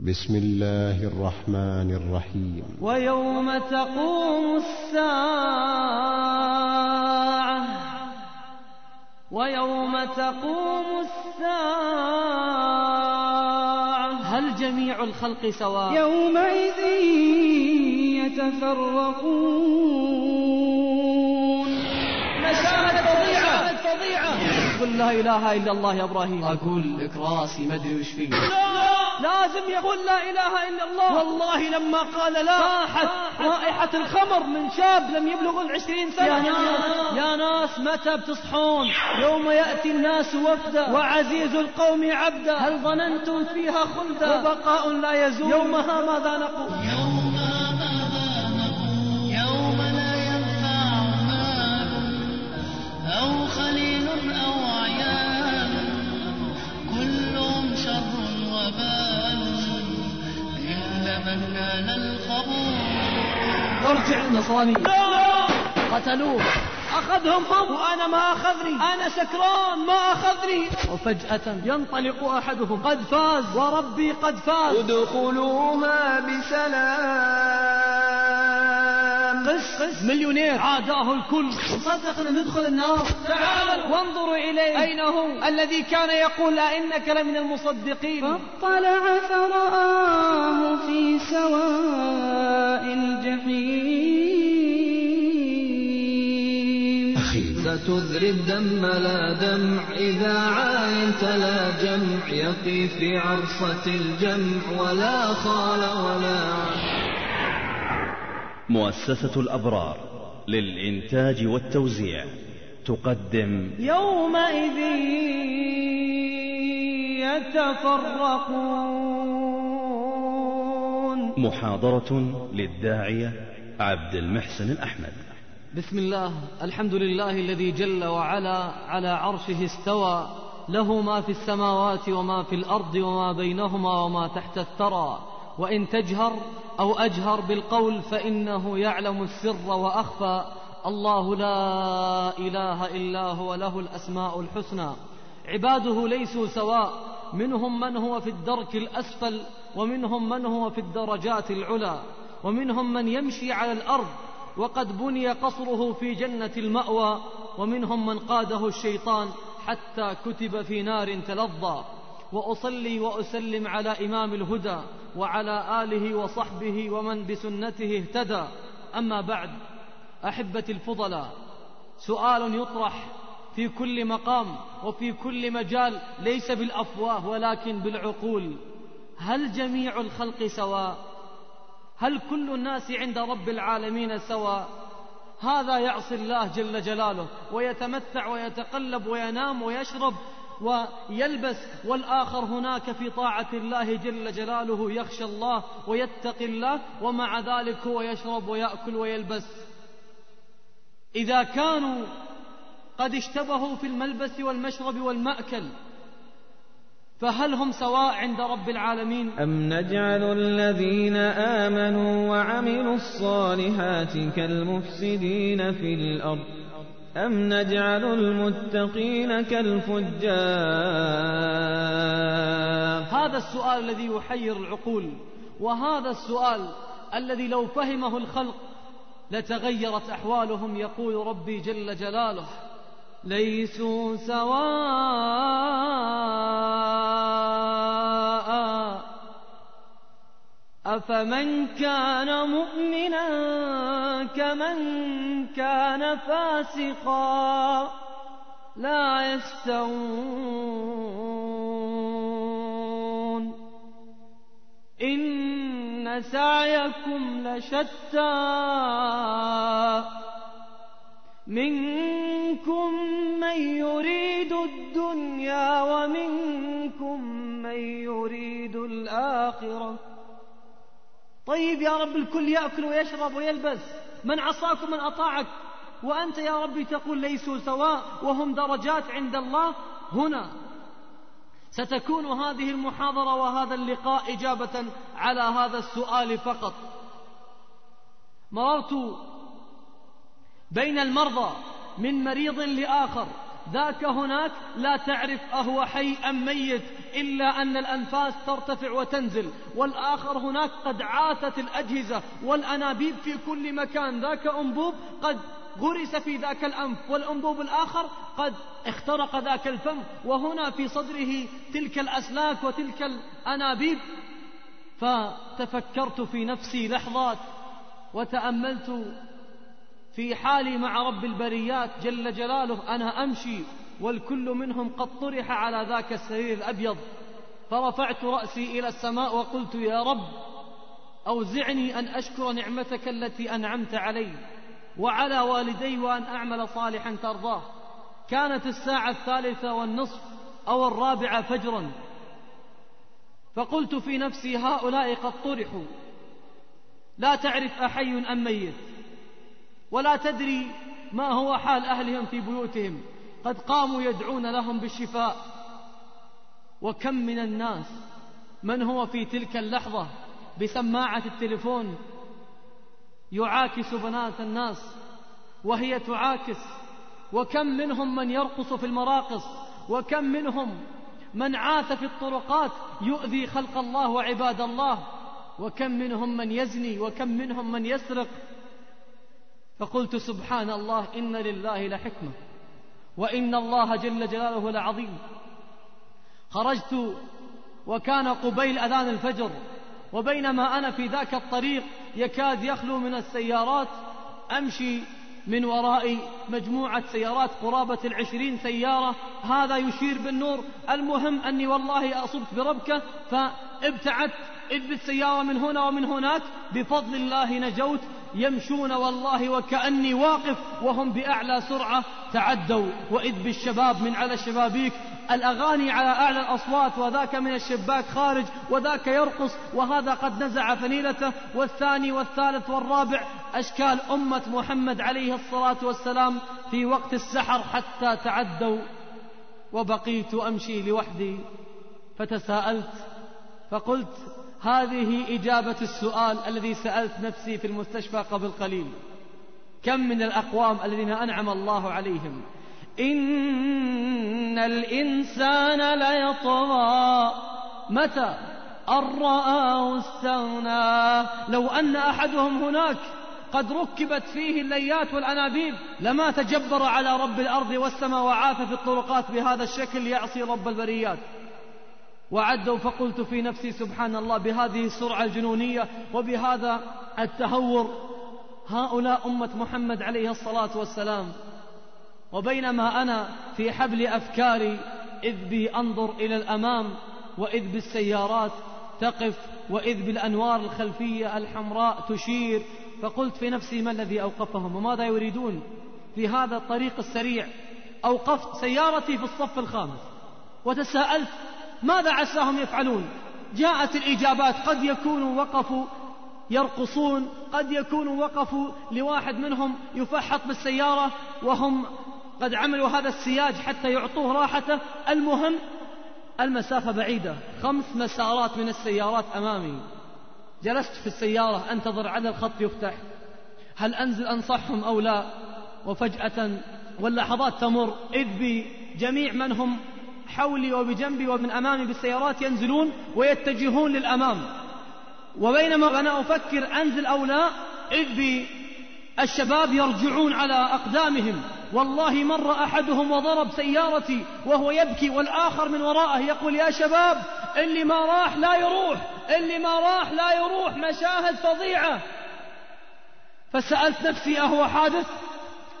بسم الله الرحمن الرحيم. ويوم تقوم الساعة. ويوم تقوم الساعة. هل جميع الخلق سواء؟ يومئذ يتفرقون. نشامة فظيعة فظيعة قل لا إله إلا الله يا إبراهيم. أقول لك راسي ما أدري وش فيه. لازم يقول لا إله إلا الله. والله لما قال لا راحت. رائحة الخمر من شاب لم يبلغ العشرين سنة. يا ناس يا ناس متى بتصحون؟ يوم يأتي الناس وفدا. وعزيز القوم عبدا. هل ظننتم فيها خلدا؟ وبقاء لا يزول. يومها ماذا نقول؟ نال القبول ارجع النصراني قتلوه. أخذهم هم وأنا ما أخذني. أنا سكران. ما أخذني. وفجأة ينطلق أحدهم. قد فاز. وربي قد فاز. ادخلوها بسلام. قس مليونير. عاداه الكل. صدق أن ندخل النار. تعالوا وانظروا إليه. أين هو؟ الذي كان يقول أئنك لمن المصدقين. فاطلع فرآه في سواء الجحيم. ستذري الدم لا دمع. إذا عاينت لا جمع. يقي في عرصة الجمع. ولا خال ولا عم مؤسسة الأبرار للإنتاج والتوزيع تقدم يومئذ يتفرقون. محاضرة للداعية عبد المحسن الأحمد. بسم الله الحمد لله الذي جل وعلا على عرشه استوى. له ما في السماوات وما في الأرض وما بينهما وما تحت الثرى. وإن تجهر أو أجهر بالقول فإنه يعلم السر وأخفى. الله لا إله إلا هو له الأسماء الحسنى. عباده ليسوا سواء. منهم من هو في الدرك الأسفل ومنهم من هو في الدرجات العلى. ومنهم من يمشي على الأرض وقد بني قصره في جنة المأوى. ومنهم من قاده الشيطان حتى كتب في نار تلظى. وأصلي وأسلم على إمام الهدى وعلى آله وصحبه ومن بسنته اهتدى. أما بعد أحبتي الفضلاء سؤال يطرح في كل مقام وفي كل مجال ليس بالأفواه ولكن بالعقول. هل جميع الخلق سواء؟ هل كل الناس عند رب العالمين سواء؟ هذا يعصي الله جل جلاله ويتمتع ويتقلب وينام ويشرب ويلبس والآخر هناك في طاعة الله جل جلاله يخشى الله ويتقي الله ومع ذلك هو يشرب ويأكل ويلبس. إذا كانوا قد اشتبهوا في الملبس والمشرب والمأكل فهل هم سواء عند رب العالمين؟ أم نجعل الذين آمنوا وعملوا الصالحات كالمفسدين في الأرض؟ أم نجعل المتقين كالفجار هذا السؤال الذي يحير العقول وهذا السؤال الذي لو فهمه الخلق لتغيرت أحوالهم يقول ربي جل جلاله ليسوا سواء أفمن كان مؤمنا كمن كان فاسقا لا يستوون إن سعيكم لشتى منكم من يريد الدنيا ومنكم من يريد الآخرة طيب يا رب الكل يأكل ويشرب ويلبس. من عصاك ومن أطاعك. وأنت يا ربي تقول ليسوا سواء وهم درجات عند الله. هنا ستكون هذه المحاضرة وهذا اللقاء إجابة على هذا السؤال فقط. مررت بين المرضى من مريض لآخر. ذاك هناك لا تعرف أهو حي أم ميت. إلا أن الأنفاس ترتفع وتنزل والآخر هناك قد عاثت الأجهزة والأنابيب في كل مكان. ذاك أنبوب قد غرس في ذاك الأنف والأنبوب الآخر قد اخترق ذاك الفم. وهنا في صدره تلك الأسلاك وتلك الأنابيب. فتفكرت في نفسي لحظات وتأملت في حالي مع رب البريات جل جلاله أنا أمشي والكل منهم قد طرح على ذاك السرير الأبيض فرفعت رأسي إلى السماء وقلت يا رب أوزعني أن أشكر نعمتك التي أنعمت علي وعلى والدي وأن أعمل صالحا ترضاه. كانت الساعة الثالثة والنصف أو الرابعة فجرا. فقلت في نفسي هؤلاء قد طرحوا. لا تعرف أحي أم ميت ولا تدري ما هو حال أهلهم في بيوتهم. قد قاموا يدعون لهم بالشفاء. وكم من الناس من هو في تلك اللحظة بسماعة التليفون يعاكس بنات الناس وهي تعاكس؟ وكم منهم من يرقص في المراقص؟ وكم منهم من عاث في الطرقات يؤذي خلق الله وعباد الله؟ وكم منهم من يزني؟ وكم منهم من يسرق؟ فقلت سبحان الله إن لله لحكمة. وإن الله جل جلاله لعظيم. خرجت وكان قبيل أذان الفجر وبينما أنا في ذاك الطريق يكاد يخلو من السيارات أمشي من ورائي مجموعة سيارات قرابة العشرين سيارة هذا يشير بالنور. المهم أني والله أصبت بربكة فابتعدت. إذ بالسيارة من هنا ومن هناك بفضل الله نجوت يمشون والله وكأني واقف وهم بأعلى سرعة تعدوا. وإذ بالشباب من على الشبابيك الأغاني على أعلى الأصوات وذاك من الشباك خارج وذاك يرقص وهذا قد نزع فنيلته. والثاني والثالث والرابع أشكال أمة محمد عليه الصلاة والسلام في وقت السحر حتى تعدوا. وبقيت أمشي لوحدي فتساءلت فقلت هذه إجابة السؤال الذي سألت نفسي في المستشفى قبل قليل. كم من الأقوام الذين أنعم الله عليهم؟ إن الإنسان ليطغى. متى؟ أن رآه استغنى. لو أن أحدهم هناك قد ركبت فيه الليات والأنابيب لما تجبر على رب الأرض والسماء وعاث في الطرقات بهذا الشكل يعصي رب البريات. وعدوا فقلت في نفسي سبحان الله بهذه السرعة الجنونية وبهذا التهور هؤلاء أمة محمد عليه الصلاة والسلام. وبينما أنا في حبل أفكاري إذ بي أنظر إلى الأمام وإذ بالسيارات تقف وإذ بالأنوار الخلفية الحمراء تشير فقلت في نفسي ما الذي أوقفهم؟ وماذا يريدون؟ في هذا الطريق السريع أوقفت سيارتي في الصف الخامس وتساءلت ماذا عساهم يفعلون؟ جاءت الإجابات قد يكونوا وقفوا يرقصون قد يكونوا وقفوا لواحد منهم يفحط بالسيارة وهم قد عملوا هذا السياج حتى يعطوه راحته. المهم المسافة بعيدة خمس مسارات من السيارات أمامي. جلست في السيارة أنتظر على الخط يفتح. هل أنزل أنصحهم أو لا؟ وفجأة واللحظات تمر. إذ بجميع من هم حولي وبجنبي ومن أمامي بالسيارات ينزلون ويتجهون للأمام. وبينما أنا أفكر أنزل أو لا إذ بالشباب يرجعون على أقدامهم. والله مر أحدهم وضرب سيارتي وهو يبكي والآخر من وراءه يقول يا شباب اللي ما راح لا يروح اللي ما راح لا يروح مشاهد فظيعة. فسألت نفسي أهو حادث؟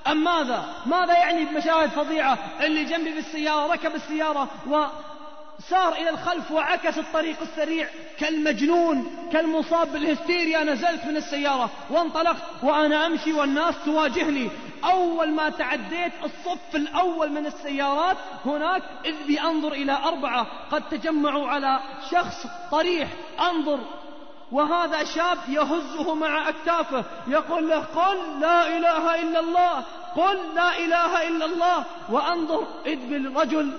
أم ماذا؟ ماذا يعني بمشاهد فظيعة اللي جنبي بالسيارة ركب السيارة وسار إلى الخلف وعكس الطريق السريع كالمجنون كالمصاب بالهستيريا نزلت من السيارة وانطلقت وأنا أمشي والناس تواجهني. أول ما تعديت الصف الأول من السيارات هناك إذ بي أنظر إلى أربعة قد تجمعوا على شخص طريح. أنظر وهذا شاب يهزه مع أكتافه يقول له قل لا إله إلا الله قل لا إله إلا الله وأنظر إذ بالرجل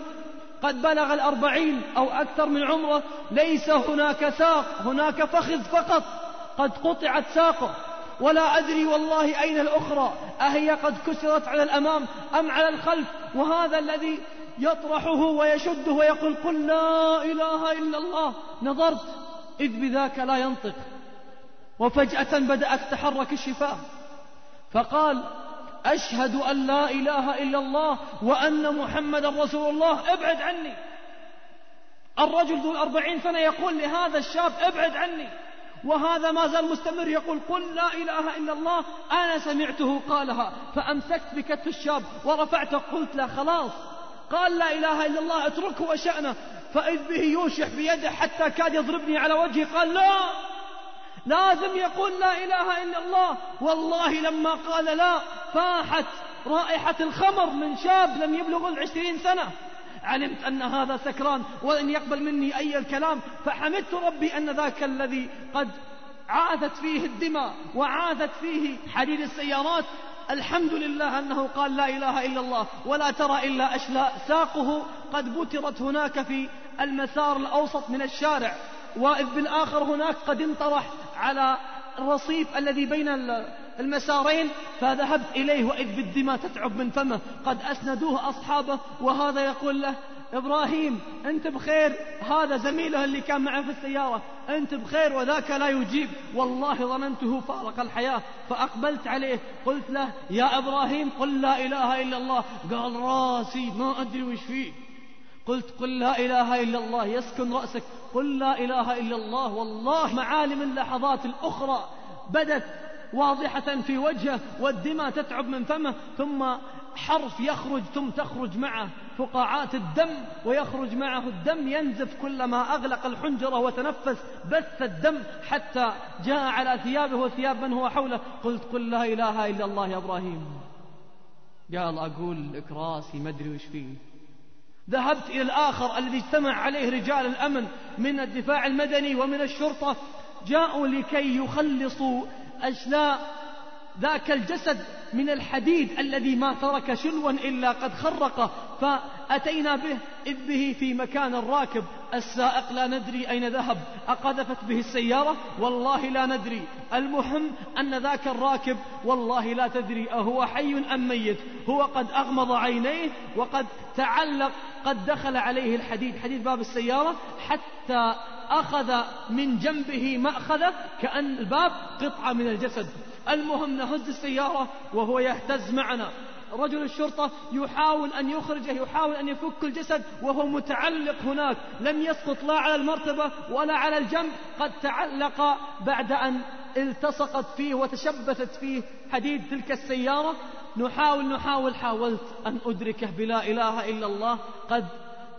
قد بلغ الأربعين أو أكثر من عمره ليس هناك ساق هناك فخذ فقط قد قطعت ساقه ولا أدري والله أين الأخرى أهي قد كسرت على الأمام أم على الخلف؟ وهذا الذي يطرحه ويشده ويقول قل لا إله إلا الله نظرت إذ بذاك لا ينطق. وفجأة بدأت تتحرك الشفاه فقال أشهد أن لا إله إلا الله وأن محمد رسول الله ابعد عني. الرجل ذو الأربعين سنة يقول لهذا الشاب ابعد عني. وهذا ما زال مستمر يقول قل لا إله إلا الله أنا سمعته قالها. فأمسكت بكتف الشاب ورفعته قلت له خلاص. قال لا إله إلا الله اتركه وشأنه. فإذ به يوشح بيده حتى كاد يضربني على وجهي قال لا لازم يقول لا إله إلا الله. والله لما قال لا فاحت رائحة الخمر من شاب لم يبلغ العشرين سنة. علمت أن هذا سكران ولن يقبل مني أي الكلام فحمدت ربي أن ذاك الذي قد عاثت فيه الدماء وعاثت فيه حديد السيارات الحمد لله أنه قال لا إله إلا الله ولا ترى إلا أشلاء ساقه قد بترت هناك في المسار الأوسط من الشارع وإذ بالآخر هناك قد انطرح على الرصيف الذي بين المسارين فذهبت إليه وإذ بالدماء تتعب من فمه قد أسندوه أصحابه وهذا يقول له إبراهيم أنت بخير. هذا زميله اللي كان معه في السيارة. أنت بخير وذاك لا يجيب. والله ظننته فارق الحياة. فأقبلت عليه. قلت له يا إبراهيم قل لا إله إلا الله. قال راسي ما أدري وش فيه. قلت قل لا إله إلا الله. يسكن رأسك. قل لا إله إلا الله. والله معالم اللحظات الأخرى. بدت واضحة في وجهه والدماء تتعب من فمه ثم حرف يخرج ثم تخرج معه. فقاعات الدم ويخرج معه الدم ينزف كلما أغلق الحنجرة وتنفس بث الدم حتى جاء على ثيابه وثياب من هو حوله؟ قلت قل لا إله إلا الله يا إبراهيم. قال أقول لك راسي ما أدري وش فيه. ذهبت إلى الآخر الذي اجتمع عليه رجال الأمن من الدفاع المدني ومن الشرطة جاءوا لكي يخلصوا أشلاء ذاك الجسد من الحديد الذي ما ترك شلوا إلا قد خرقه فأتينا به إذ به في مكان الراكب السائق لا ندري أين ذهب. أقذفت به السيارة؟ والله لا ندري. المهم أن ذاك الراكب والله لا تدري أهو حي أم ميت. هو قد أغمض عينيه وقد تعلق قد دخل عليه الحديد. حديد باب السيارة. حتى أخذ من جنبه مأخذة كأن الباب قطعة من الجسد. المهم نهز السيارة وهو يهتز معنا. رجل الشرطة يحاول أن يخرجه يحاول أن يفك الجسد وهو متعلق هناك. لم يسقط لا على المرتبة ولا على الجنب. قد تعلق بعد أن التصقت فيه وتشبثت فيه حديد تلك السيارة. نحاول نحاول حاولت أن أدركه بلا إله إلا الله. قد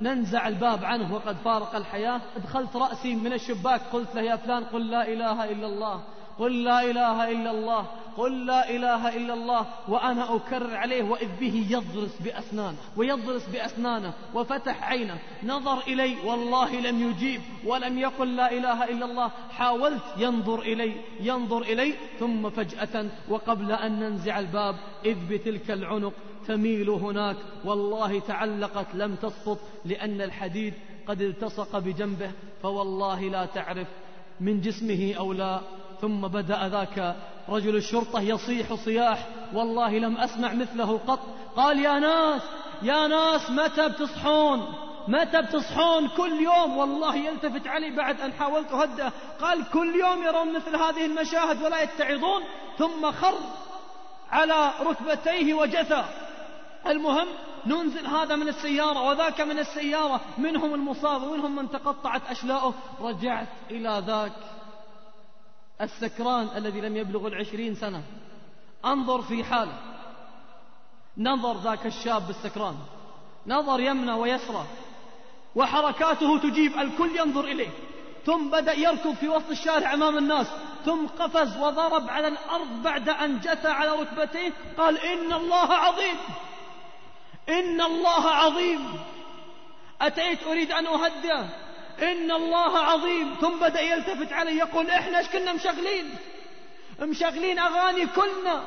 ننزع الباب عنه وقد فارق الحياة. أدخلت رأسي من الشباك قلت له يا فلان قل لا إله إلا الله. قل لا إله إلا الله قل لا إله إلا الله وأنا أكرر عليه وإذ به يضرس بأسنانه ويضرس بأسنانه وفتح عينه. نظر إلي والله لم يجيب ولم يقل لا إله إلا الله. حاولت ينظر إلي ينظر إلي ثم فجأة وقبل أن ننزع الباب إذ بتلك العنق تميل هناك. والله تعلقت لم تسقط لأن الحديد قد التصق بجنبه. فوالله لا تعرف من جسمه أو لا. ثم بدأ ذاك رجل الشرطة يصيح صياح والله لم أسمع مثله قط. قال يا ناس يا ناس متى بتصحون؟ متى بتصحون كل يوم؟ والله يلتفت علي بعد أن حاولت أهدأ قال كل يوم يرون مثل هذه المشاهد ولا يتعظون. ثم خر على ركبتيه وجثى. المهم ننزل هذا من السيارة وذاك من السيارة. منهم المصاب ومنهم من تقطعت أشلاؤه. رجعت إلى ذاك. السكران الذي لم يبلغ العشرين سنة. انظر في حاله. نظر ذاك الشاب السكران نظر يمنى ويسرى. وحركاته تجيب الكل ينظر إليه. ثم بدأ يركض في وسط الشارع أمام الناس. ثم قفز وضرب على الأرض بعد أن جثى على ركبتيه. قال إن الله عظيم. إن الله عظيم. أتيت أريد أن أهدأ إن الله عظيم. ثم بدأ يلتفت علي يقول إحنا إيش كنا مشغلين؟ مشغلين أغاني كلنا.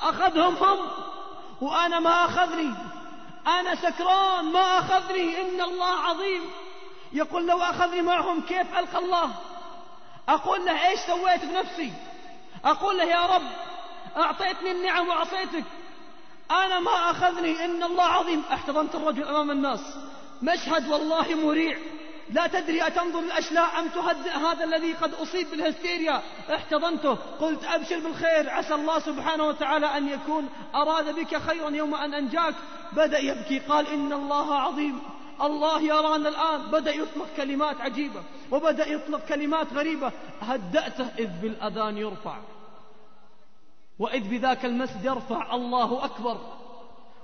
أخذهم هم وأنا ما أخذني. أنا سكران ما أخذني. إن الله عظيم. يقول لو أخذني معهم كيف ألقى الله؟ أقول له إيش سويت بنفسي؟ أقول له يا رب أعطيتني النعم وعصيتك. أنا ما أخذني. إن الله عظيم. احتضنت الرجل أمام الناس. مشهد والله مريع. لا تدري أتنظر الأشلاء أم تهدئ هذا الذي قد أصيب بالهستيريا. احتضنته. قلت أبشر بالخير. عسى الله سبحانه وتعالى أن يكون أراد بك خيرا يوم أن أنجاك. بدأ يبكي. قال إن الله عظيم. الله يرانا الآن. بدأ يطلق كلمات عجيبة. وبدأ يطلق كلمات غريبة. هدأته إذ بالأذان يرفع. وإذ بذاك المسجد يرفع. الله أكبر.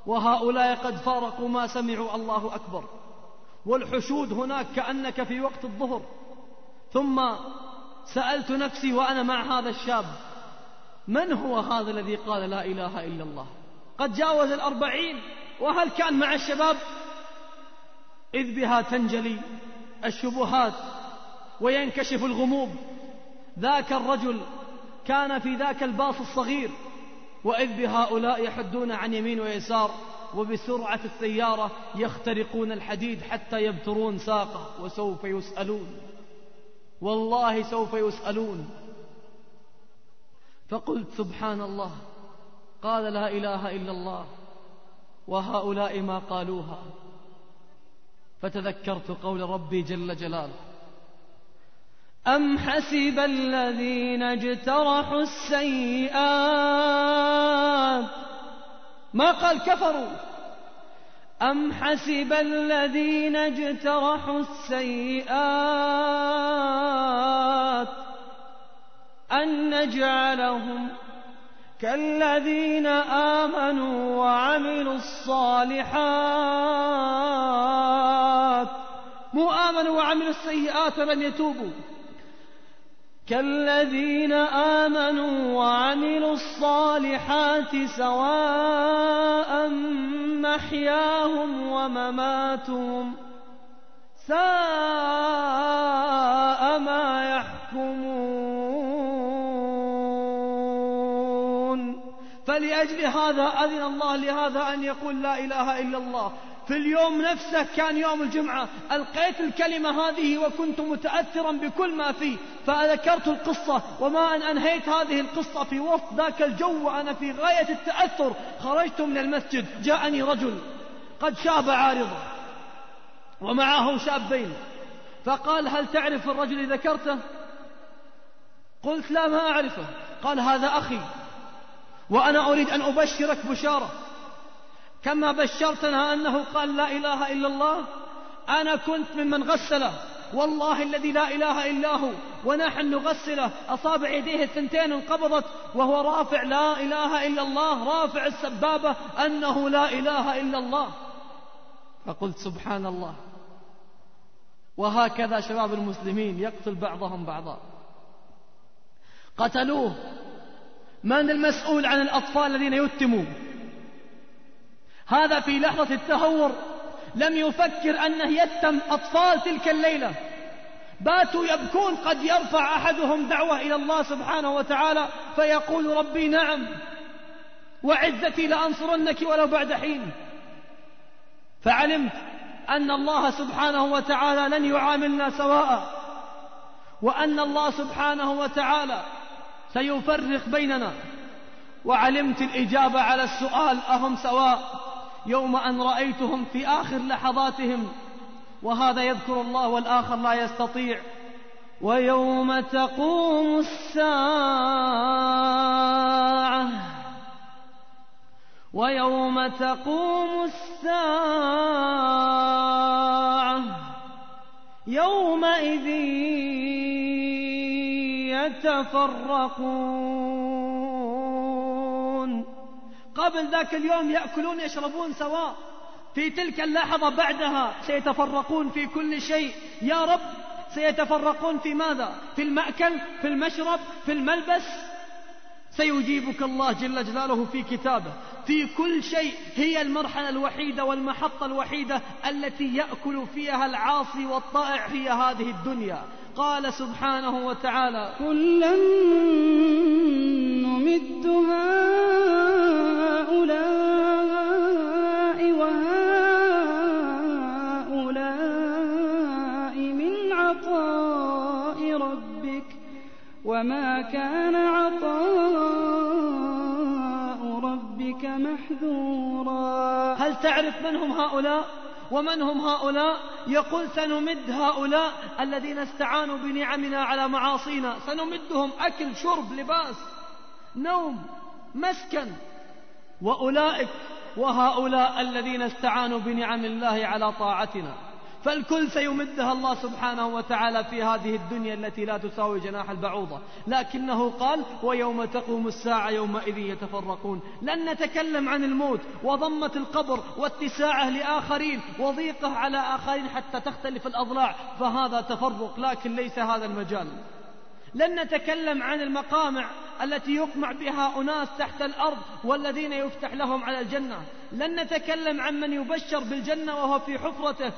وهؤلاء قد فارقوا ما سمعوا. الله أكبر. والحشود هناك كأنك في وقت الظهر. ثم سألت نفسي وأنا مع هذا الشاب من هو هذا الذي قال لا إله إلا الله؟ قد جاوز الأربعين وهل كان مع الشباب؟ إذ بها تنجلي الشبهات وينكشف الغموض ذاك الرجل كان في ذاك الباص الصغير وإذ بهؤلاء يحدون عن يمين ويسار. وبسرعة السيارة يخترقون الحديد حتى يبترون ساقه وسوف يسألون. والله سوف يسألون. فقلت سبحان الله. قال لا إله إلا الله. وهؤلاء ما قالوها. فتذكرت قول ربي جل جلاله. أم حسب الذين اجترحوا السيئات ما قال كفروا. أم حسب الذين اجترحوا السيئات أن نجعلهم كالذين آمنوا وعملوا الصالحات. مو آمنوا وعملوا السيئات ولم يتوبوا. كالذين آمنوا وعملوا الصالحات سواء محياهم ومماتهم ساء ما يحكمون. فلأجل هذا أذن الله لهذا أن يقول لا إله إلا الله. في اليوم نفسه كان يوم الجمعة ألقيت الكلمة هذه وكنت متأثرا بكل ما فيه فذكرت القصة وما أن أنهيت هذه القصة في وسط ذاك الجو وأنا في غاية التأثر. خرجت من المسجد جاءني رجل قد شاب عارضة ومعه شابين فقال هل تعرف الرجل ذكرته؟ قلت لا ما أعرفه. قال هذا أخي وأنا أريد أن أبشرك بشارة. كما بشرتنا أنه قال لا إله إلا الله أنا كنت ممن غسله. والله الذي لا إله إلا هو ونحن نغسله. أصابع يديه الثنتين انقبضت وهو رافع لا إله إلا الله رافع السبابة أنه لا إله إلا الله. فقلت سبحان الله. وهكذا شباب المسلمين يقتل بعضهم بعضا. قتلوه. من المسؤول عن الأطفال الذين يتموا؟ هذا في لحظة التهور. لم يفكر أنه يتم أطفال تلك الليلة. باتوا يبكون قد يرفع أحدهم دعوة إلى الله سبحانه وتعالى فيقول ربي نعم. وعزتي لأنصرنك ولو بعد حين. فعلمت أن الله سبحانه وتعالى لن يعاملنا سواء. وأن الله سبحانه وتعالى سيفرق بيننا. وعلمت الإجابة على السؤال أهم سواء. يوم أن رأيتهم في آخر لحظاتهم وهذا يذكر الله والآخر لا يستطيع. ويوم تقوم الساعة. ويوم تقوم الساعة. يومئذ يتفرقون. قبل ذاك اليوم يأكلون يشربون سواء في تلك اللحظة بعدها سيتفرقون في كل شيء. يا رب سيتفرقون في ماذا؟ في المأكل في المشرب في الملبس. سيجيبك الله جل جلاله في كتابه. في كل شيء هي المرحلة الوحيدة والمحطة الوحيدة التي يأكل فيها العاصي والطائع في هذه الدنيا. قال سبحانه وتعالى كلا نمد هؤلاء وهؤلاء من عطاء ربك وما كان عطاء ربك محذورا. هل تعرف من هم هؤلاء ومن هم هؤلاء؟ يقول سنمد هؤلاء الذين استعانوا بنعمنا على معاصينا. سنمدهم أكل شرب لباس نوم مسكن. وأولئك وهؤلاء الذين استعانوا بنعم الله على طاعتنا. فالكل سيمدها الله سبحانه وتعالى في هذه الدنيا التي لا تساوي جناح البعوضة. لكنه قال ويوم تقوم الساعة يومئذ يتفرقون. لن نتكلم عن الموت وضمة القبر واتساعه لآخرين وضيقه على آخرين حتى تختلف الأضلاع. فهذا تفرق لكن ليس هذا المجال. لن نتكلم عن المقامع التي يقمع بها أناس تحت الأرض والذين يفتح لهم على الجنة. لن نتكلم عن من يبشر بالجنة وهو في حفرته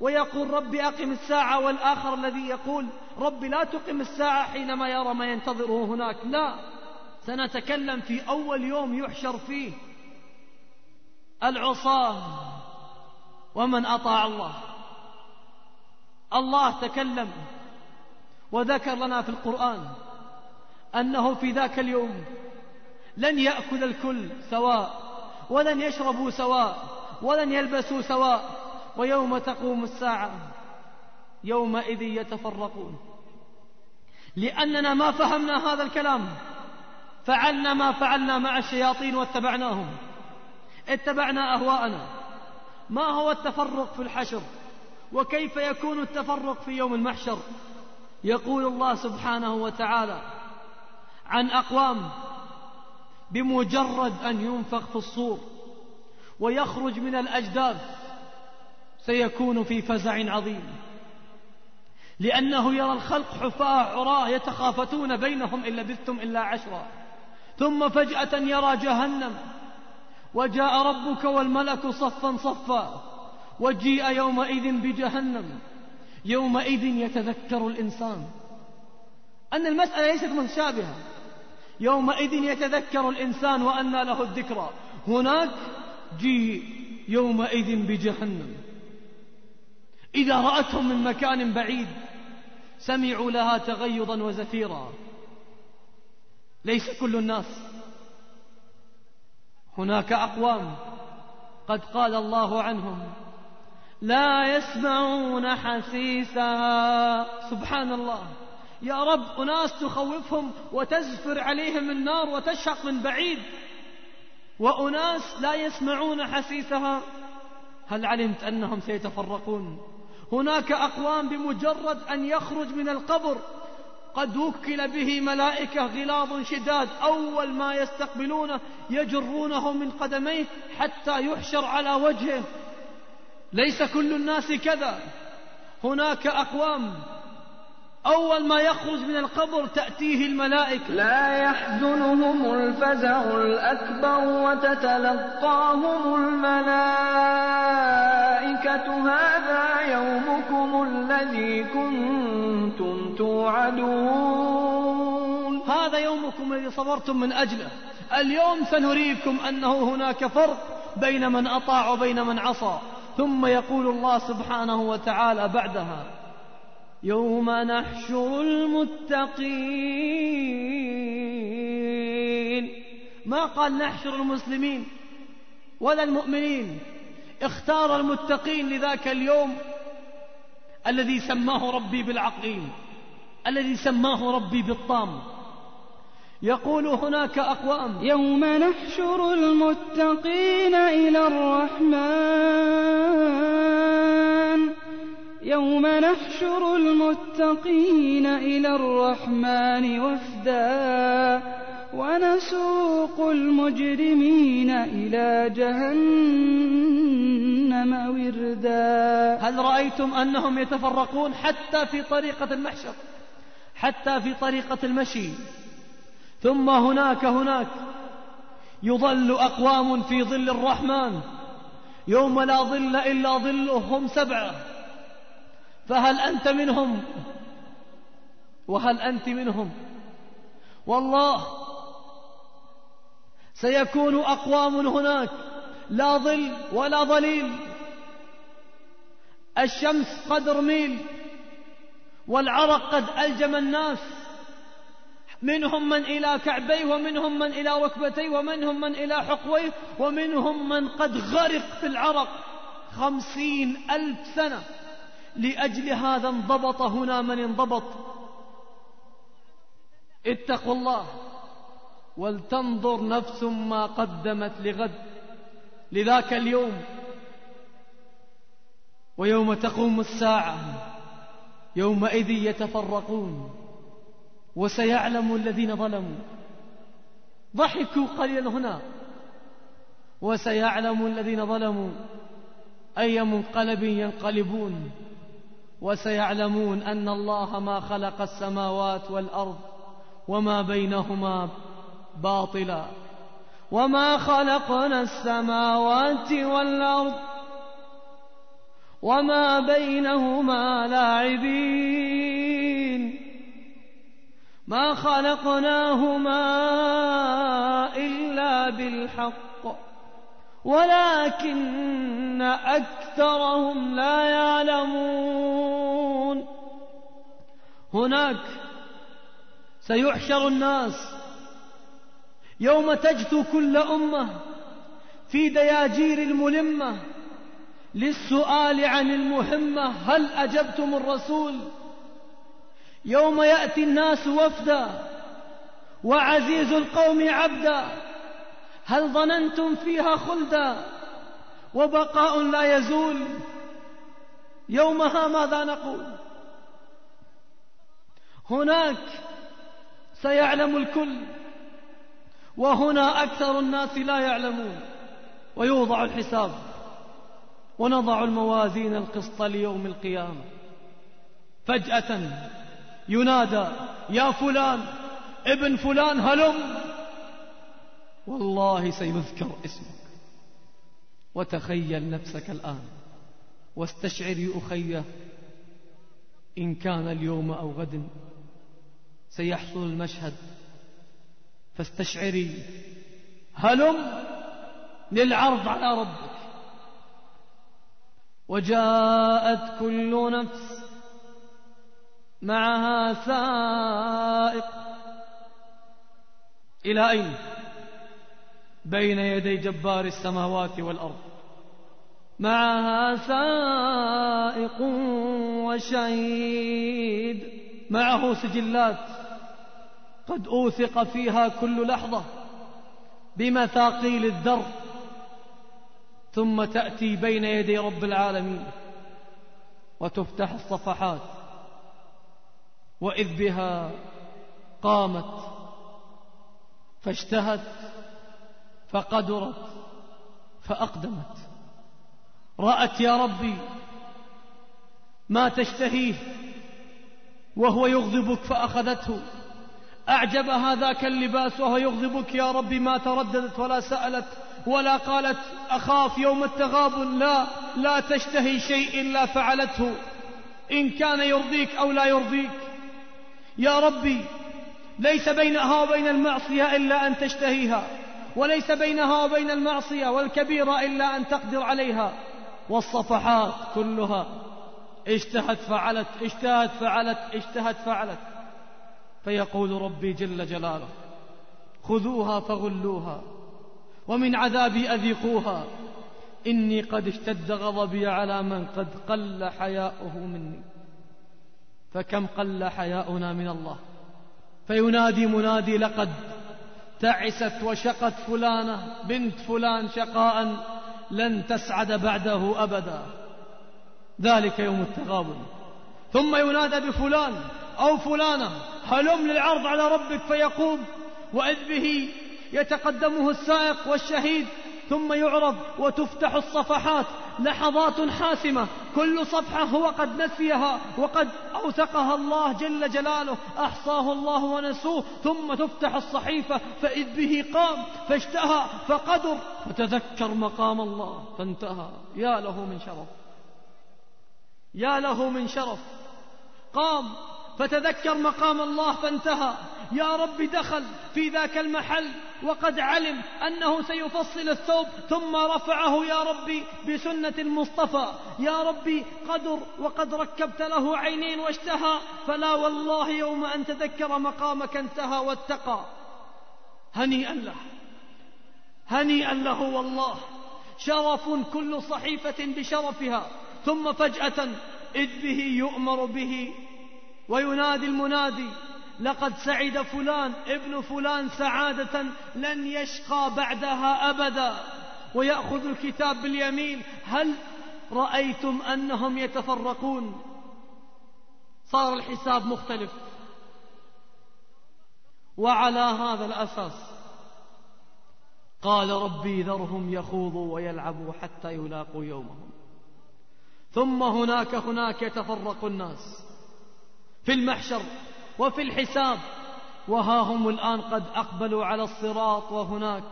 ويقول رب أقم الساعة والآخر الذي يقول رب لا تقم الساعة حينما يرى ما ينتظره هناك. لا سنتكلم في أول يوم يحشر فيه العصاة ومن أطاع الله. الله تكلم وذكر لنا في القرآن أنه في ذاك اليوم لن يأكل الكل سواء ولن يشربوا سواء ولن يلبسوا سواء ويوم تقوم الساعة يومئذ يتفرقون. لأننا ما فهمنا هذا الكلام فعلنا ما فعلنا مع الشياطين واتبعناهم. اتبعنا أهواءنا. ما هو التفرق في الحشر؟ وكيف يكون التفرق في يوم المحشر؟ يقول الله سبحانه وتعالى عن أقوام بمجرد أن ينفخ في الصور ويخرج من الأجداث سيكون في فزع عظيم. لأنه يرى الخلق حفاة عراة يتخافتون بينهم إن لبثتم إلا عشرا. ثم فجأة يرى جهنم وجاء ربك والملك صفا صفا وجيء يومئذ بجهنم. يومئذ يتذكر الإنسان. أن المسألة ليست متشابهة يومئذ يتذكر الإنسان وأنى له الذكرى. هناك جيء يومئذ بجهنم. إذا رأتهم من مكان بعيد سمعوا لها تغيظا وزفيرا. ليس كل الناس. هناك أقوام قد قال الله عنهم لا يسمعون حسيسها سبحان الله يا رب أناس تخوفهم وتزفر عليهم النار وتشهق من بعيد. وأناس لا يسمعون حسيسها هل علمت أنهم سيتفرقون؟ هناك أقوام بمجرد أن يخرج من القبر. قد وكل به ملائكة غلاظ شداد. أول ما يستقبلونه يجرونه من قدميه حتى يحشر على وجهه. ليس كل الناس كذا. هناك أقوام. أول ما يخرج من القبر تأتيه الملائكة. لا يحزنهم الفزع الأكبر وتتلقاهم الملائكة. هذا يومكم الذي كنتم توعدون. هذا يومكم الذي صبرتم من أجله. اليوم سنريكم أنه هناك فرق بين من أطاع وبين من عصى. ثم يقول الله سبحانه وتعالى بعدها يوم نحشر المتقين. ما قال نحشر المسلمين ولا المؤمنين اختار المتقين لذاك اليوم الذي سماه ربي بالعقيم الذي سماه ربي بالطام. يقول هناك أقوام. يوم نحشر المتقين إلى الرحمن. يوم نحشر المتقين إلى الرحمن وفدا. ونسوق المجرمين إلى جهنم وردا. هل رأيتم أنهم يتفرقون حتى في طريقة المحشر؟ حتى في طريقة المشي. ثم هناك هناك يظل أقوام في ظل الرحمن يوم لا ظل إلا ظله هم سبعة فهل أنت منهم؟ وهل أنت منهم؟ والله سيكون أقوام هناك لا ظل ولا ظليل. الشمس قدر ميل والعرق قد ألجم الناس. منهم من إلى كعبيه ومنهم من إلى ركبتيه ومنهم من إلى حقويه ومنهم من قد غرق في العرق خمسين ألف سنة لأجل هذا انضبط هنا من انضبط. اتقوا الله ولتنظر نفس ما قدمت لغد. لذاك اليوم ويوم تقوم الساعة يومئذ يتفرقون. وسيعلم الذين ظلموا. ضحكوا قليلا هنا. وسيعلم الذين ظلموا أي منقلب ينقلبون. وسيعلمون أن الله ما خلق السماوات والأرض وما بينهما باطلا. وما خلقنا السماوات والأرض وما بينهما لاعبين. ما خلقناهما إلا بالحق ولكن أكثرهم لا يعلمون. هناك سيحشر الناس يوم تجثو كل أمة في دياجير الملمة للسؤال عن المهمة هل أجبتم الرسول يوم يأتي الناس وفدا وعزيز القوم عبدا هل ظننتم فيها خلدا؟ وبقاء لا يزول يومها ماذا نقول؟ هناك سيعلم الكل وهنا أكثر الناس لا يعلمون ويوضع الحساب ونضع الموازين القسط ليوم القيامة. فجأة ينادى يا فلان ابن فلان هلم. والله سيذكر اسمك. وتخيل نفسك الآن. واستشعر أخيه إن كان اليوم أو غد سيحصل المشهد. فاستشعري هلم للعرض على ربك. وجاءت كل نفس معها سائق. إلى أين؟ بين يدي جبار السماوات والأرض. معها سائق وشهيد. معه سجلات قد أوثق فيها كل لحظة بمثاقيل الذر ثم تأتي بين يدي رب العالمين وتفتح الصفحات. وإذ بها قامت فاشتهت فقدرت فأقدمت. رأت يا ربي ما تشتهيه وهو يغضبك فأخذته. أعجبها ذاك اللباس وهو يغضبك يا ربي ما ترددت ولا سألت ولا قالت أخاف يوم التغابن. لا لا تشتهي شيء إلا فعلته. إن كان يرضيك أو لا يرضيك. يا ربي ليس بينها وبين المعصية إلا أن تشتهيها وليس بينها وبين المعصية والكبيرة إلا أن تقدر عليها والصفحات كلها اشتهت فعلت اشتهت فعلت اشتهت فعلت. فيقول ربي جل جلاله خذوها فغلوها ومن عذابي أذيقوها. إني قد اشتد غضبي على من قد قل حياؤه مني. فكم قل حياؤنا من الله فينادي منادي لقد تعست وشقت فلانة بنت فلان شقاء لن تسعد بعده أبدا ذلك يوم التغابن. ثم ينادى بفلان أو فلانة هلم للعرض على ربك فيقوم وإذ به يتقدمه السائق والشهيد ثم يعرض وتفتح الصفحات لحظات حاسمة. كل صفحة هو قد نسيها وقد أوثقها الله جل جلاله. أحصاه الله ونسوه. ثم تفتح الصحيفة فإذ به قام. فاشتهى فقدر. فتذكر مقام الله. فانتهى. يا له من شرف. يا له من شرف. قام. فتذكر مقام الله. فانتهى. يا رب دخل في ذاك المحل. وقد علم أنه سيفصل الثوب ثم رفعه يا ربي بسنة المصطفى. يا ربي قدر وقد ركبت له عينين واشتهى. فلا والله يوم أن تذكر مقامك انتهى واتقى. هنيئا له. هنيئا له والله. شرف كل صحيفة بشرفها. ثم فجأة إذ به يؤمر به. وينادي المنادي. لقد سعد فلان ابن فلان سعادة لن يشقى بعدها أبدا. ويأخذ الكتاب باليمين هل رأيتم أنهم يتفرقون؟ صار الحساب مختلف. وعلى هذا الأساس قال ربي ذرهم يخوضوا ويلعبوا حتى يلاقوا يومهم. ثم هناك هناك يتفرق الناس. في المحشر وفي الحساب وها هم الآن قد أقبلوا على الصراط وهناك.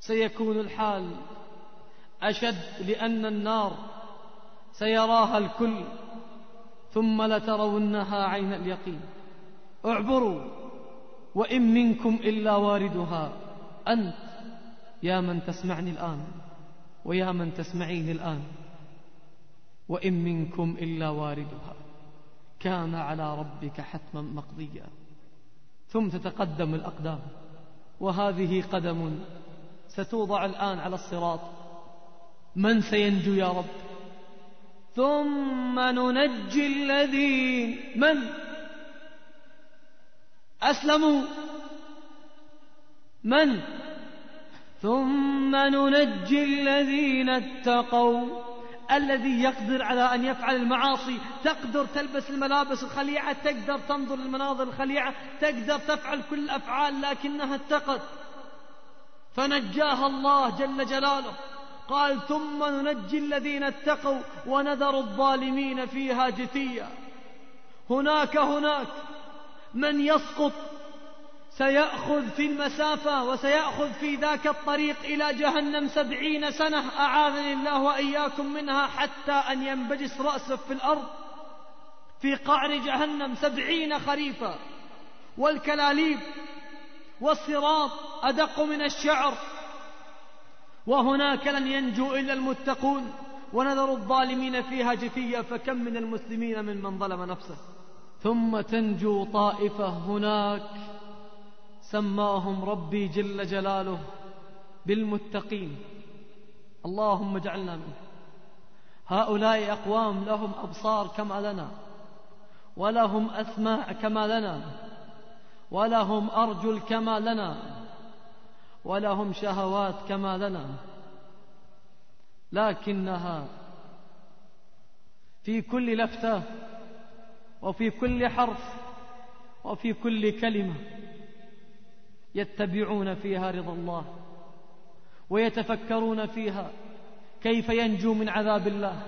سيكون الحال أشد لأن النار سيراها الكل ثم لترونها عين اليقين. اعبروا وإن منكم إلا واردها. أنت يا من تسمعني الآن ويا من تسمعيني الآن وإن منكم إلا واردها. كان على ربك حتما مقضيا. ثم تتقدم الأقدام. وهذه قدم ستوضع الآن على الصراط. من سينجو يا رب؟ ثم ننجي الذين من؟ أسلموا. من؟ ثم ننجي الذين اتقوا. الذي يقدر على أن يفعل المعاصي. تقدر تلبس الملابس الخليعة تقدر تنظر للمناظر الخليعة تقدر تفعل كل الأفعال لكنها اتقت. فنجاها الله جل جلاله. قال ثم ننجي الذين اتقوا ونذر الظالمين فيها جثيا. هناك هناك من يسقط سيأخذ في المسافة وسيأخذ في ذاك الطريق إلى جهنم سبعين سنة. أعاذني الله وإياكم منها حتى أن ينبجس رأسه في الأرض في قعر جهنم سبعين خريفا والكلاليب والصراط أدق من الشعر. وهناك لن ينجو إلا المتقون. ونذر الظالمين فيها جثيا. فكم من المسلمين ممن ظلم نفسه. ثم تنجو طائفة هناك. سماهم ربي جل جلاله بالمتقين. اللهم اجعلنا منه هؤلاء أقوام لهم أبصار كما لنا ولهم أسماع كما لنا ولهم أرجل كما لنا ولهم شهوات كما لنا. لكنها في كل لفتة وفي كل حرف وفي كل كلمة يتبعون فيها رضا الله ويتفكرون فيها كيف ينجو من عذاب الله.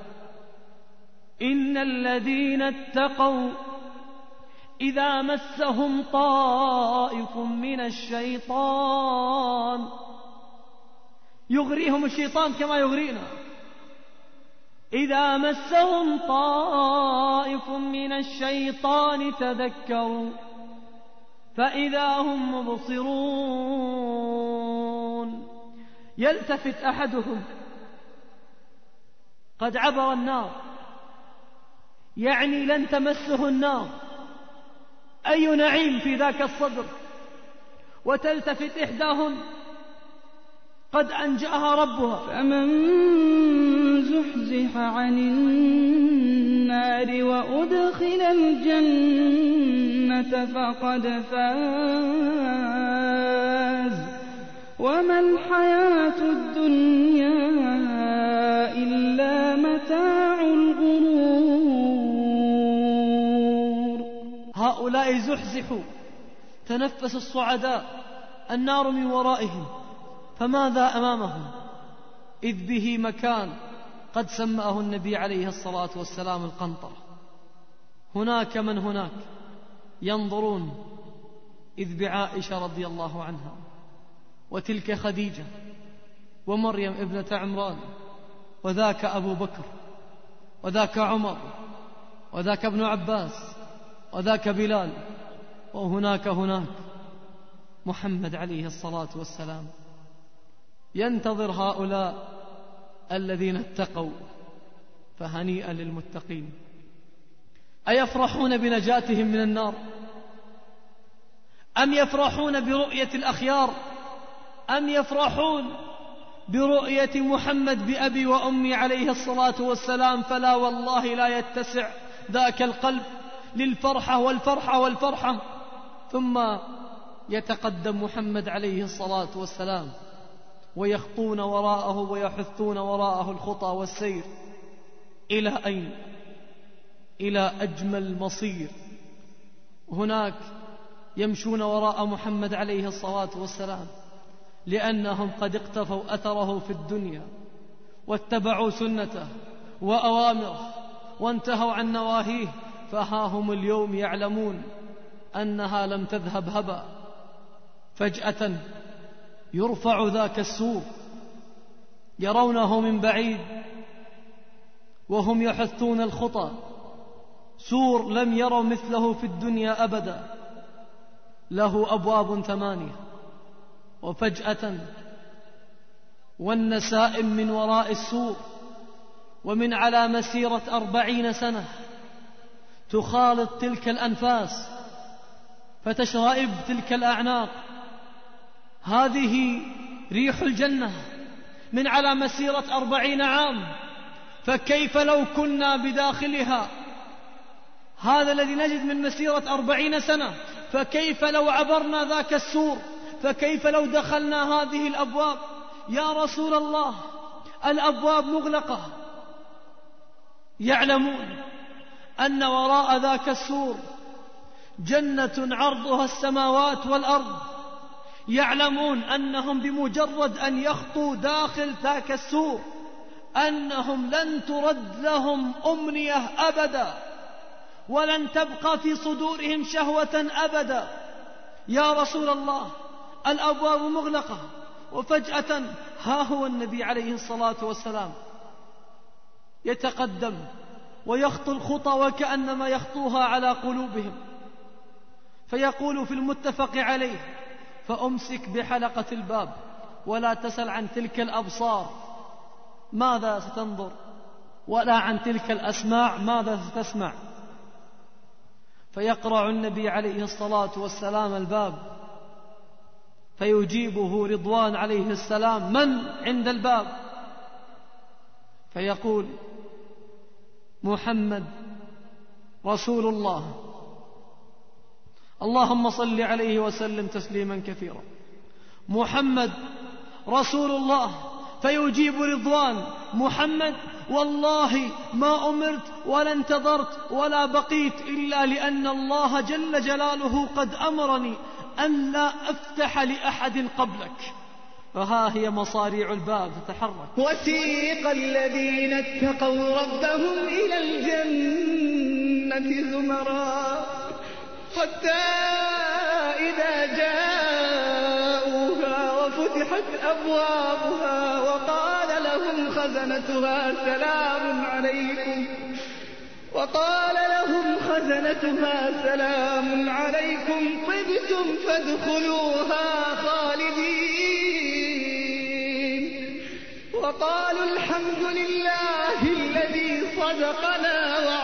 إن الذين اتقوا إذا مسهم طائف من الشيطان يغريهم الشيطان كما يغرينا. إذا مسهم طائف من الشيطان تذكروا فإذا هم مبصرون. يلتفت أحدهم. قد عبر النار. يعني لن تمسه النار. أي نعيم في ذاك الصدر؟ وتلتفت إحداهن. قد أنجأها ربها. فمن زحزح عن النار وأدخل الجنة فقد فاز. وما الحياة الدنيا إلا متاع الغرور. هؤلاء زحزحوا. تنفس الصعداء النار من ورائهم. فماذا أمامهم؟ إذ به مكان. قد سماه النبي عليه الصلاة والسلام القنطرة. هناك من هناك ينظرون إذ بعائشة رضي الله عنها وتلك خديجة ومريم ابنة عمران وذاك أبو بكر وذاك عمر وذاك ابن عباس وذاك بلال وهناك هناك محمد عليه الصلاة والسلام. ينتظر هؤلاء الذين اتقوا فهنيئا للمتقين. أيفرحون بنجاتهم من النار؟ أم يفرحون برؤية الأخيار؟ أم يفرحون برؤية محمد بأبي وأمي عليه الصلاة والسلام؟ فلا والله لا يتسع ذاك القلب للفرحة والفرحة والفرحة. ثم يتقدم محمد عليه الصلاة والسلام. ويخطون وراءه ويحثون وراءه الخطى والسير. إلى أين؟ إلى أجمل مصير هناك يمشون وراء محمد عليه الصلاة والسلام لأنهم قد اقتفوا أثره في الدنيا واتبعوا سنته وأوامره وانتهوا عن نواهيه. فها هم اليوم يعلمون أنها لم تذهب هبا فجأة يرفع ذاك السور يرونه من بعيد وهم يحثون الخطى سور لم يروا مثله في الدنيا أبدا. له أبواب ثمانية. وفجأة والنسائم من وراء السور ومن على مسيرة أربعين سنة. تخالط تلك الأنفاس فتشرئب تلك الأعناق. هذه ريح الجنة من على مسيرة أربعين عام فكيف لو كنا بداخلها؟ هذا الذي نجد من مسيرة أربعين سنة فكيف لو عبرنا ذاك السور؟ فكيف لو دخلنا هذه الأبواب؟ يا رسول الله الأبواب مغلقة. يعلمون أن وراء ذاك السور جنة عرضها السماوات والأرض. يعلمون أنهم بمجرد أن يخطوا داخل ذاك السور أنهم لن ترد لهم أمنية أبدا ولن تبقى في صدورهم شهوة أبدا. يا رسول الله الأبواب مغلقة وفجأة ها هو النبي عليه الصلاة والسلام يتقدم ويخطو الخطى وكأنما يخطوها على قلوبهم فيقول في المتفق عليه فأمسك بحلقة الباب ولا تسل عن تلك الأبصار. ماذا ستنظر؟ ولا عن تلك الأسماع ماذا ستسمع؟ فيقرع النبي عليه الصلاة والسلام الباب فيجيبه رضوان عليه السلام. من عند الباب؟ فيقول محمد رسول الله. اللهم صل عليه وسلم تسليما كثيرا. محمد رسول الله فيجيب رضوان. محمد والله ما أمرت ولا انتظرت ولا بقيت إلا لأن الله جل جلاله قد أمرني أن لا أفتح لأحد قبلك. فها هي مصاريع الباب تتحرك. وسيق الذين اتقوا ربهم إلى الجنة زمرا. حتى إذا جاءوها وفتحت أبوابها وقال لهم خزنتها سلام عليكم وقال لهم خزنتها سلام عليكم طبتم فادخلوها خالدين وقالوا الحمد لله الذي صدقنا وعده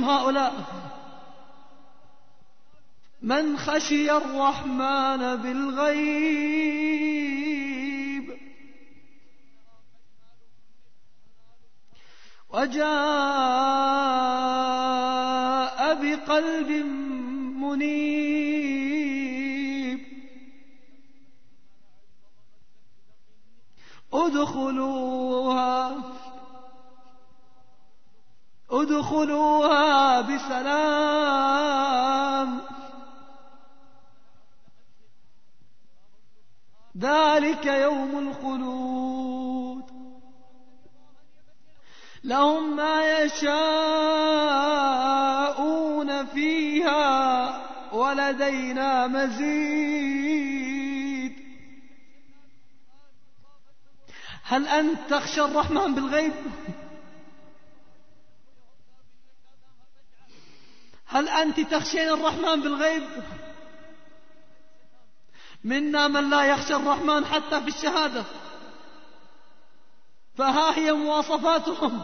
هم هؤلاء. من خشي الرحمن بالغيب. وجاء بقلب منيب. ادخلوها. ادخلوها بسلام. ذلك يوم الخلود. لهم ما يشاءون فيها ولدينا مزيد. هل أنت تخشى الرحمن بالغيب؟ هل أنت تخشين الرحمن بالغيب؟ منا من لا يخشى الرحمن حتى في الشهادة. فها هي مواصفاتهم.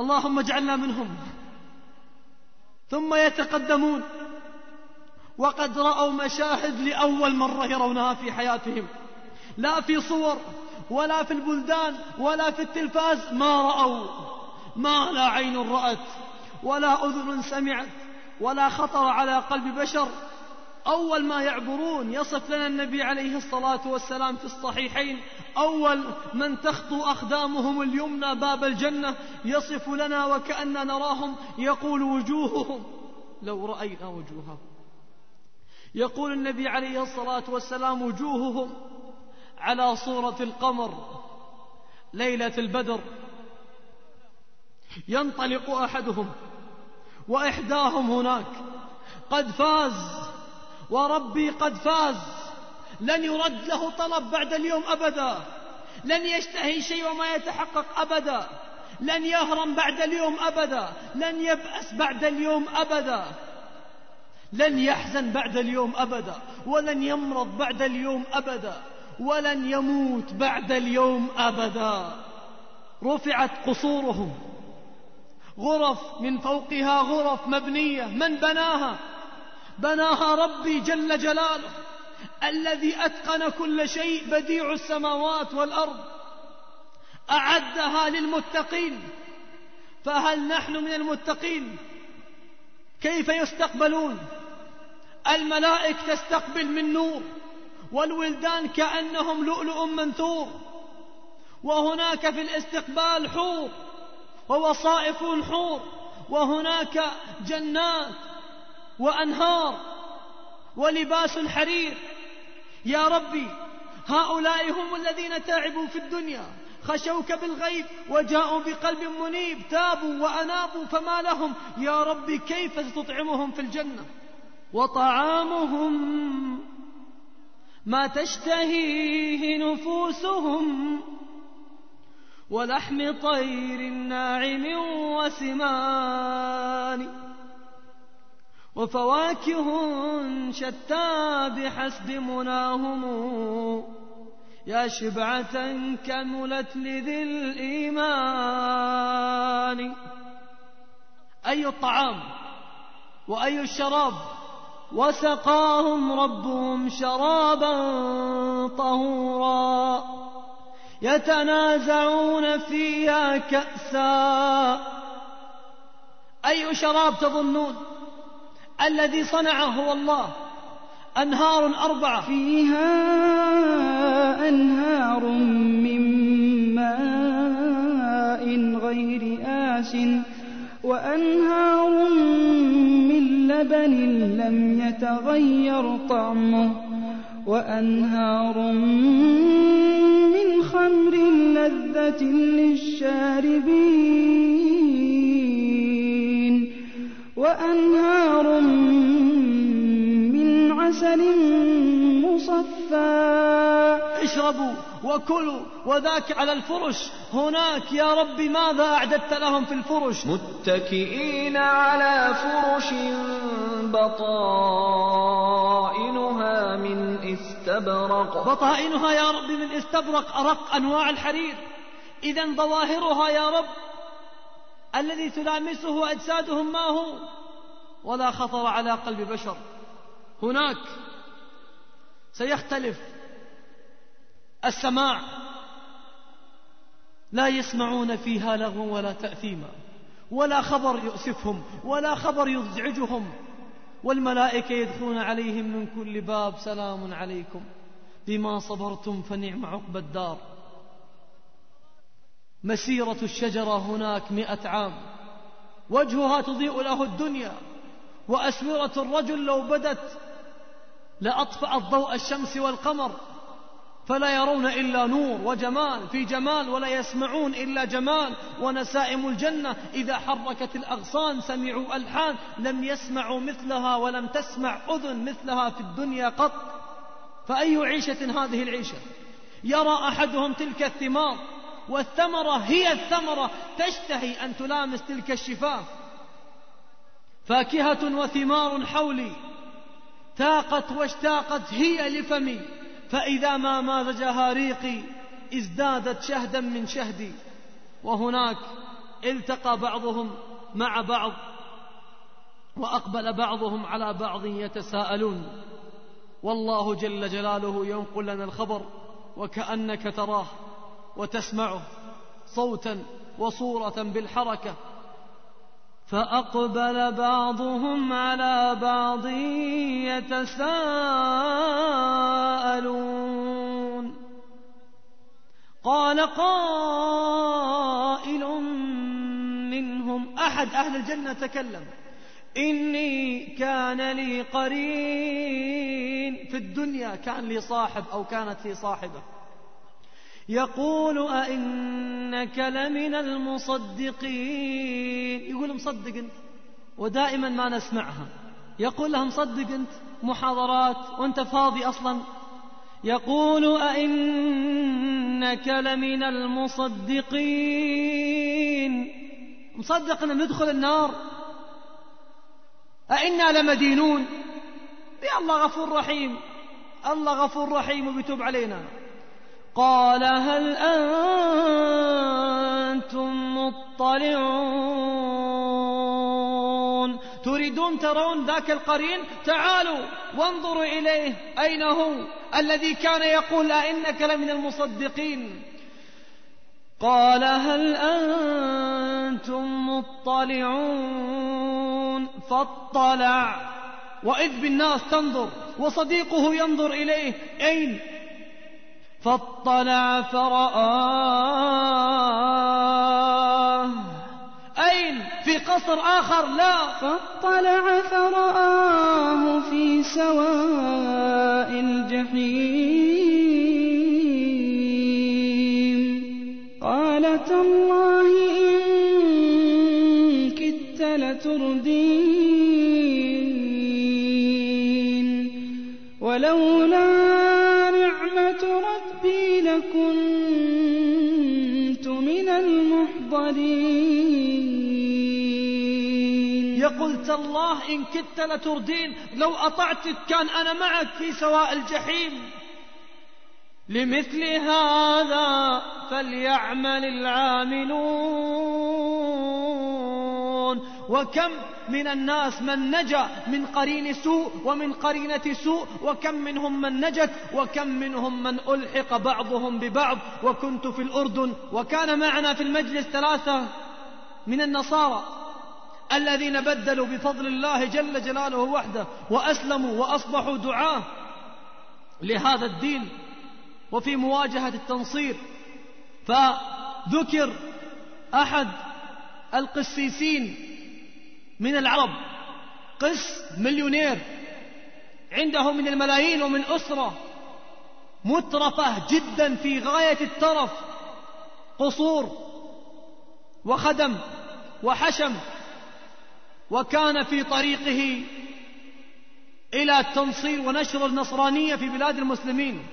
اللهم اجعلنا منهم. ثم يتقدمون. وقد رأوا مشاهد لأول مرة يرونها في حياتهم. لا في صور ولا في البلدان ولا في التلفاز ما رأوا. ما لا عين رأت ولا أذن سمعت. ولا خطر على قلب بشر. أول ما يعبرون يصف لنا النبي عليه الصلاة والسلام في الصحيحين. أول من تخطو أقدامهم اليمنى باب الجنة يصف لنا وكأن نراهم يقول وجوههم. لو رأينا وجوههم. يقول النبي عليه الصلاة والسلام وجوههم على صورة القمر ليلة البدر. ينطلق أحدهم. وإحداهم هناك. قد فاز وربي قد فاز. لن يرد له طلب بعد اليوم أبدا. لن يشتهي شيء وما يتحقق أبدا. لن يهرم بعد اليوم أبدا. لن يبأس بعد اليوم أبدا. لن يحزن بعد اليوم أبدا. ولن يمرض بعد اليوم أبدا. ولن يموت بعد اليوم أبدا. رفعت قصورهم. غرف من فوقها غرف مبنية. من بناها؟ بناها ربي جل جلاله الذي أتقن كل شيء بديع السماوات والأرض أعدها للمتقين. فهل نحن من المتقين؟ كيف يستقبلون؟ الملائك تستقبل من نور والولدان كأنهم لؤلؤ منثور وهناك في الاستقبال حور. ووصائف حور وهناك جنات وأنهار ولباس حرير. يا ربي هؤلاء هم الذين تعبوا في الدنيا خشوك بالغيب وجاءوا بقلب منيب تابوا وأنابوا فما لهم؟ يا ربي كيف ستطعمهم في الجنة؟ وطعامهم ما تشتهيه نفوسهم ولحم طير ناعم وسمان وفواكه شتى بحسب مناهم يا شبعة كملت لذي الإيمان أي الطعام وأي الشراب وسقاهم ربهم شرابا طهورا يتنازعون فيها كأسا. أي شراب تظنون؟ الذي صنعه هو الله أنهار أربعة. فيها أنهار من ماء غير آس وأنهار من لبن لم يتغير طعمه وأنهار خمر لذة للشاربين وأنهار عسل مصفى. اشربوا وكلوا وذاك على الفرش. هناك يا رب ماذا أعددت لهم في الفرش؟ متكئين على فرش بطائنها من استبرق. بطائنها يا رب من استبرق أرق أنواع الحرير. إذا ظواهرها يا رب الذي تلامسه أجسادهم ما هو؟ ولا خطر على قلب بشر. هناك سيختلف السماع لا يسمعون فيها لغوا ولا تأثيما ولا خبر يؤسفهم ولا خبر يزعجهم والملائكة يدخلون عليهم من كل باب سلام عليكم بما صبرتم فنعم عقب الدار. مسيرة الشجرة هناك مئة عام وجهها تضيء له الدنيا وأسورة الرجل لو بدت لأطفأت ضوء الشمس والقمر فلا يرون إلا نور وجمال في جمال ولا يسمعون إلا جمال ونسائم الجنة. إذا حركت الأغصان سمعوا ألحان لم يسمعوا مثلها ولم تسمع أذن مثلها في الدنيا قط. فأي عيشة هذه العيشة؟ يرى أحدهم تلك الثمار والثمرة هي الثمرة تشتهي أن تلامس تلك الشفاه فاكهة وثمار حولي تاقت واشتاقت هي لفمي فإذا ما مازجها ريقي ازدادت شهدا من شهدي. وهناك التقى بعضهم مع بعض وأقبل بعضهم على بعض يتساءلون. والله جل جلاله ينقل لنا الخبر وكأنك تراه وتسمعه صوتا وصورة بالحركة فأقبل بعضهم على بعض يتساءلون. قال قائل منهم أحد أهل الجنة تكلم إني كان لي قرين في الدنيا كان لي صاحب أو كانت لي صاحبة. يقول أئنك لمن المصدقين. يقول مصدق أنت ودائما ما نسمعها. يقول لها مصدق أنت محاضرات وأنت فاضي أصلا. يقول أئنك لمن المصدقين. مصدق أن ندخل النار. أئنا لمدينون. يا الله غفور رحيم. الله غفور رحيم وبيتوب علينا. قال هل أنتم مطلعون؟ تريدون ترون ذاك القرين؟ تعالوا وانظروا إليه. أين هو؟ الذي كان يقول أئنك لمن المصدقين. قال هل أنتم مطلعون؟ فاطلع. وإذ بالناس تنظر وصديقه ينظر إليه. أين؟ فاطلع فرآه. أين؟ في قصر آخر؟ لا. فاطلع فرآه في سواء الجحيم. قال تالله إن كدت لتردين. ولولا المحضرين يقول تالله إن كدت لتردين لو أطعتك كان أنا معك في سواء الجحيم. لمثل هذا فليعمل العاملون. وكم من الناس من نجا من قرين سوء ومن قرينة سوء وكم منهم من نجت وكم منهم من ألحق بعضهم ببعض. وكنت في الأردن وكان معنا في المجلس ثلاثة من النصارى الذين بدلوا بفضل الله جل جلاله وحده وأسلموا وأصبحوا دعاة لهذا الدين وفي مواجهة التنصير. فذكر أحد القسيسين من العرب. قس مليونير. عنده من الملايين ومن أسرة. مترفة جدا في غاية الترف قصور وخدم وحشم. وكان في طريقه إلى التنصير ونشر النصرانية في بلاد المسلمين.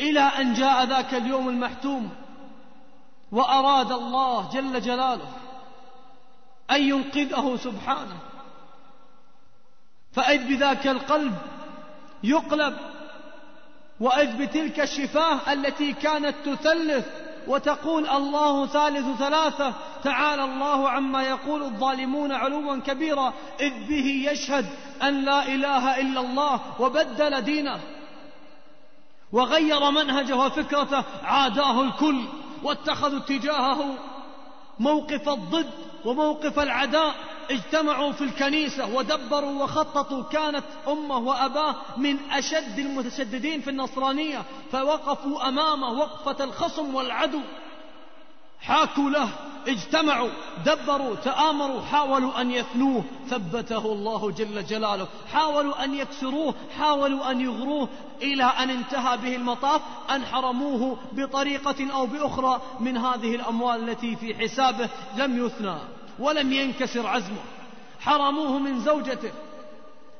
إلى أن جاء ذاك اليوم المحتوم. وأراد الله جل جلاله أن ينقذه سبحانه. فإذ بذاك القلب يقلب وإذ بتلك الشفاه التي كانت تثلث وتقول الله ثالث ثلاثة تعالى الله عما يقول الظالمون علوا كبيرا إذ به يشهد أن لا إله إلا الله وبدل دينه وغير منهجه وفكرته عاداه الكل واتخذوا اتجاهه موقف الضد وموقف العداء اجتمعوا في الكنيسة ودبروا وخططوا كانت أمه وأباه من أشد المتشددين في النصرانية فوقفوا أمامه وقفة الخصم والعدو. حاكوا له اجتمعوا دبروا تآمروا حاولوا أن يثنوه ثبته الله جل جلاله. حاولوا أن يكسروه حاولوا أن يغروه إلى أن انتهى به المطاف أن حرموه بطريقة أو بأخرى من هذه الأموال التي في حسابه لم يثنى ولم ينكسر عزمه. حرموه من زوجته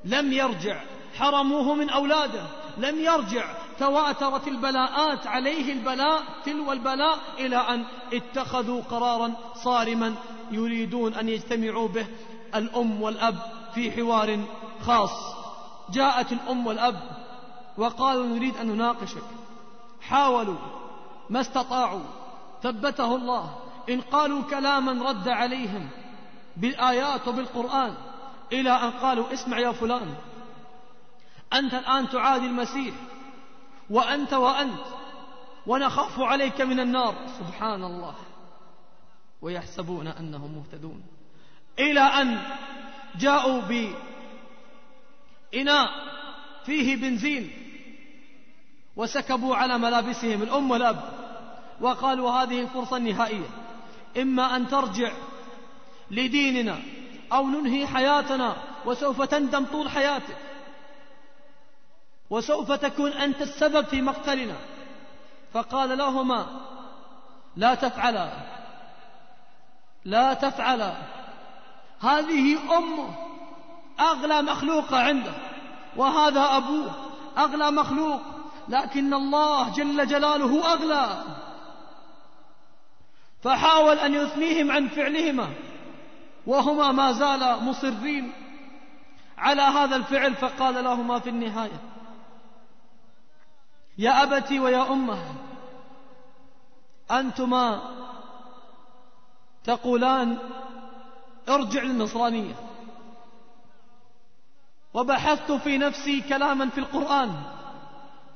لم يرجع. حرموه من أولاده لم يرجع. تواترت البلاءات عليه البلاء تلو البلاء إلى أن اتخذوا قرارا صارما يريدون أن يجتمعوا به الأم والأب في حوار خاص. جاءت الأم والأب وقالوا نريد أن نناقشك. حاولوا ما استطاعوا. ثبته الله. إن قالوا كلاما رد عليهم بالآيات وبالقرآن إلى أن قالوا اسمع يا فلان أنت الآن تعادي المسيح. وأنت وأنت. ونخاف عليك من النار. سبحان الله ويحسبون أنهم مهتدون. إلى أن جاءوا بإناء فيه بنزين. وسكبوا على ملابسهم. الأم والأب. وقالوا هذه الفرصة النهائية إما أن ترجع لديننا أو ننهي حياتنا. وسوف تندم طول حياتك. وسوف تكون أنت السبب في مقتلنا. فقال لهما لا تفعلا لا تفعلا هذه أمه أغلى مخلوقة عنده وهذا أبوه أغلى مخلوق لكن الله جل جلاله أغلى. فحاول أن يثنيهم عن فعلهما وهما ما زالا مصرين على هذا الفعل فقال لهما في النهاية يا أبتي ويا أمة أنتما تقولان ارجع للنصرانية. وبحثت في نفسي كلاما في القرآن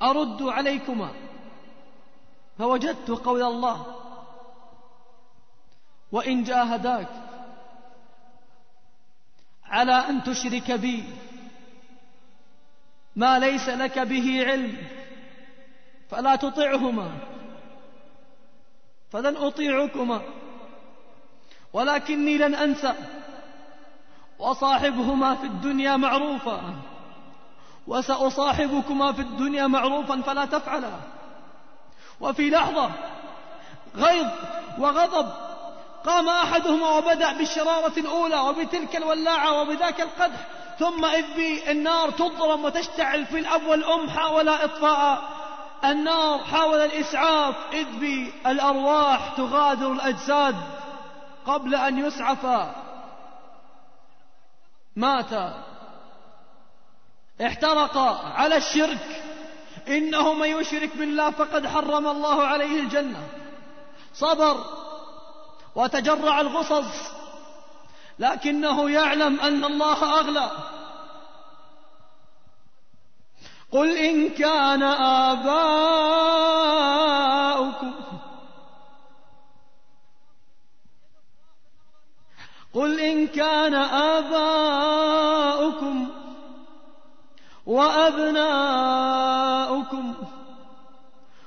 أرد عليكما. فوجدت قول الله وإن جاهداك على أن تشرك بي ما ليس لك به علم. فلا تطعهما فلن أطيعكما. ولكني لن أنسى. وصاحبهما في الدنيا معروفا. وسأصاحبكما في الدنيا معروفا فلا تفعلا. وفي لحظة غيظ وغضب قام أحدهما وبدأ بالشرارة الأولى وبتلك الولاعة وبذاك القدح. ثم إذ بالنار تضرم وتشتعل في الأب والأم حاول إطفاء. النار حاول الإسعاف إذ بالأرواح تغادر الأجساد قبل أن يسعفا مات. احترق على الشرك. إنه من يشرك بالله فقد حرم الله عليه الجنة. صبر وتجرع الغصص لكنه يعلم أن الله أغلى. قل إن كان آباؤكم قل إن كان آباؤكم وأبناؤكم